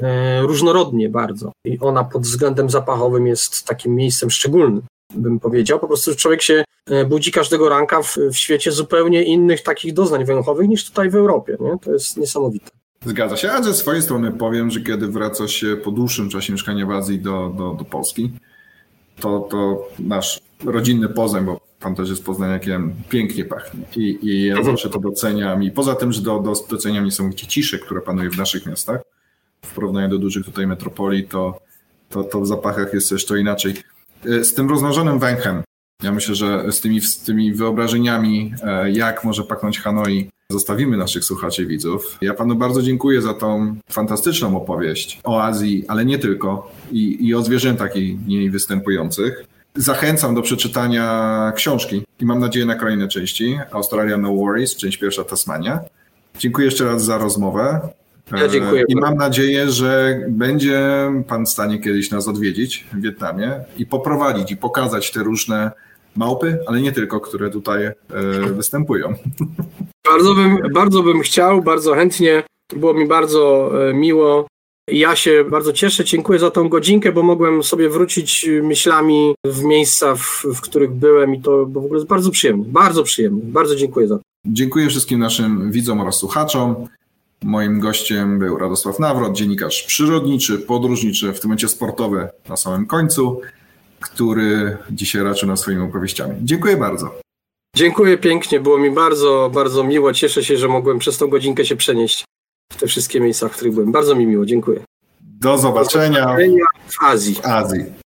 E, różnorodnie bardzo. I ona pod względem zapachowym jest takim miejscem szczególnym, bym powiedział. Po prostu człowiek się e, budzi każdego ranka w, w świecie zupełnie innych takich doznań węchowych niż tutaj w Europie. Nie? To jest niesamowite. Zgadza się, a ze swojej strony powiem, że kiedy wraca się po dłuższym czasie mieszkania w Azji do, do, do Polski, to, to nasz rodzinny Poznań, bo pan też jest Poznaniakiem, pięknie pachnie i, i ja zawsze to doceniam i poza tym, że do, do, doceniam niesamowicie ciszę, która panuje w naszych miastach, w porównaniu do dużych tutaj metropolii, to, to, to w zapachach jest jeszcze inaczej. E, z tym rozmnożonym węchem, ja myślę, że z tymi, z tymi wyobrażeniami, e, jak może pachnąć Hanoi, zostawimy naszych słuchaczy i widzów. Ja panu bardzo dziękuję za tą fantastyczną opowieść o Azji, ale nie tylko, i, i o zwierzętach i niej występujących. Zachęcam do przeczytania książki i mam nadzieję na kolejne części. Australia No Worries, część pierwsza Tasmania. Dziękuję jeszcze raz za rozmowę. Ja dziękuję. I mam nadzieję, że będzie pan w stanie kiedyś nas odwiedzić w Wietnamie i poprowadzić i pokazać te różne małpy, ale nie tylko, które tutaj e, występują. Bardzo bym, bardzo bym chciał, bardzo chętnie. Było mi bardzo e, miło. Ja się bardzo cieszę, dziękuję za tą godzinkę, bo mogłem sobie wrócić myślami w miejsca, w, w których byłem i to w ogóle jest bardzo przyjemne, bardzo przyjemne. Bardzo dziękuję za to. Dziękuję wszystkim naszym widzom oraz słuchaczom. Moim gościem był Radosław Nawrot, dziennikarz przyrodniczy, podróżniczy, w tym momencie sportowy na samym końcu, który dzisiaj raczył nas swoimi opowieściami. Dziękuję bardzo. Dziękuję pięknie, było mi bardzo, bardzo miło. Cieszę się, że mogłem przez tą godzinkę się przenieść w te wszystkie miejsca, w których byłem. Bardzo mi miło, dziękuję. Do zobaczenia, Do zobaczenia w Azji. W Azji.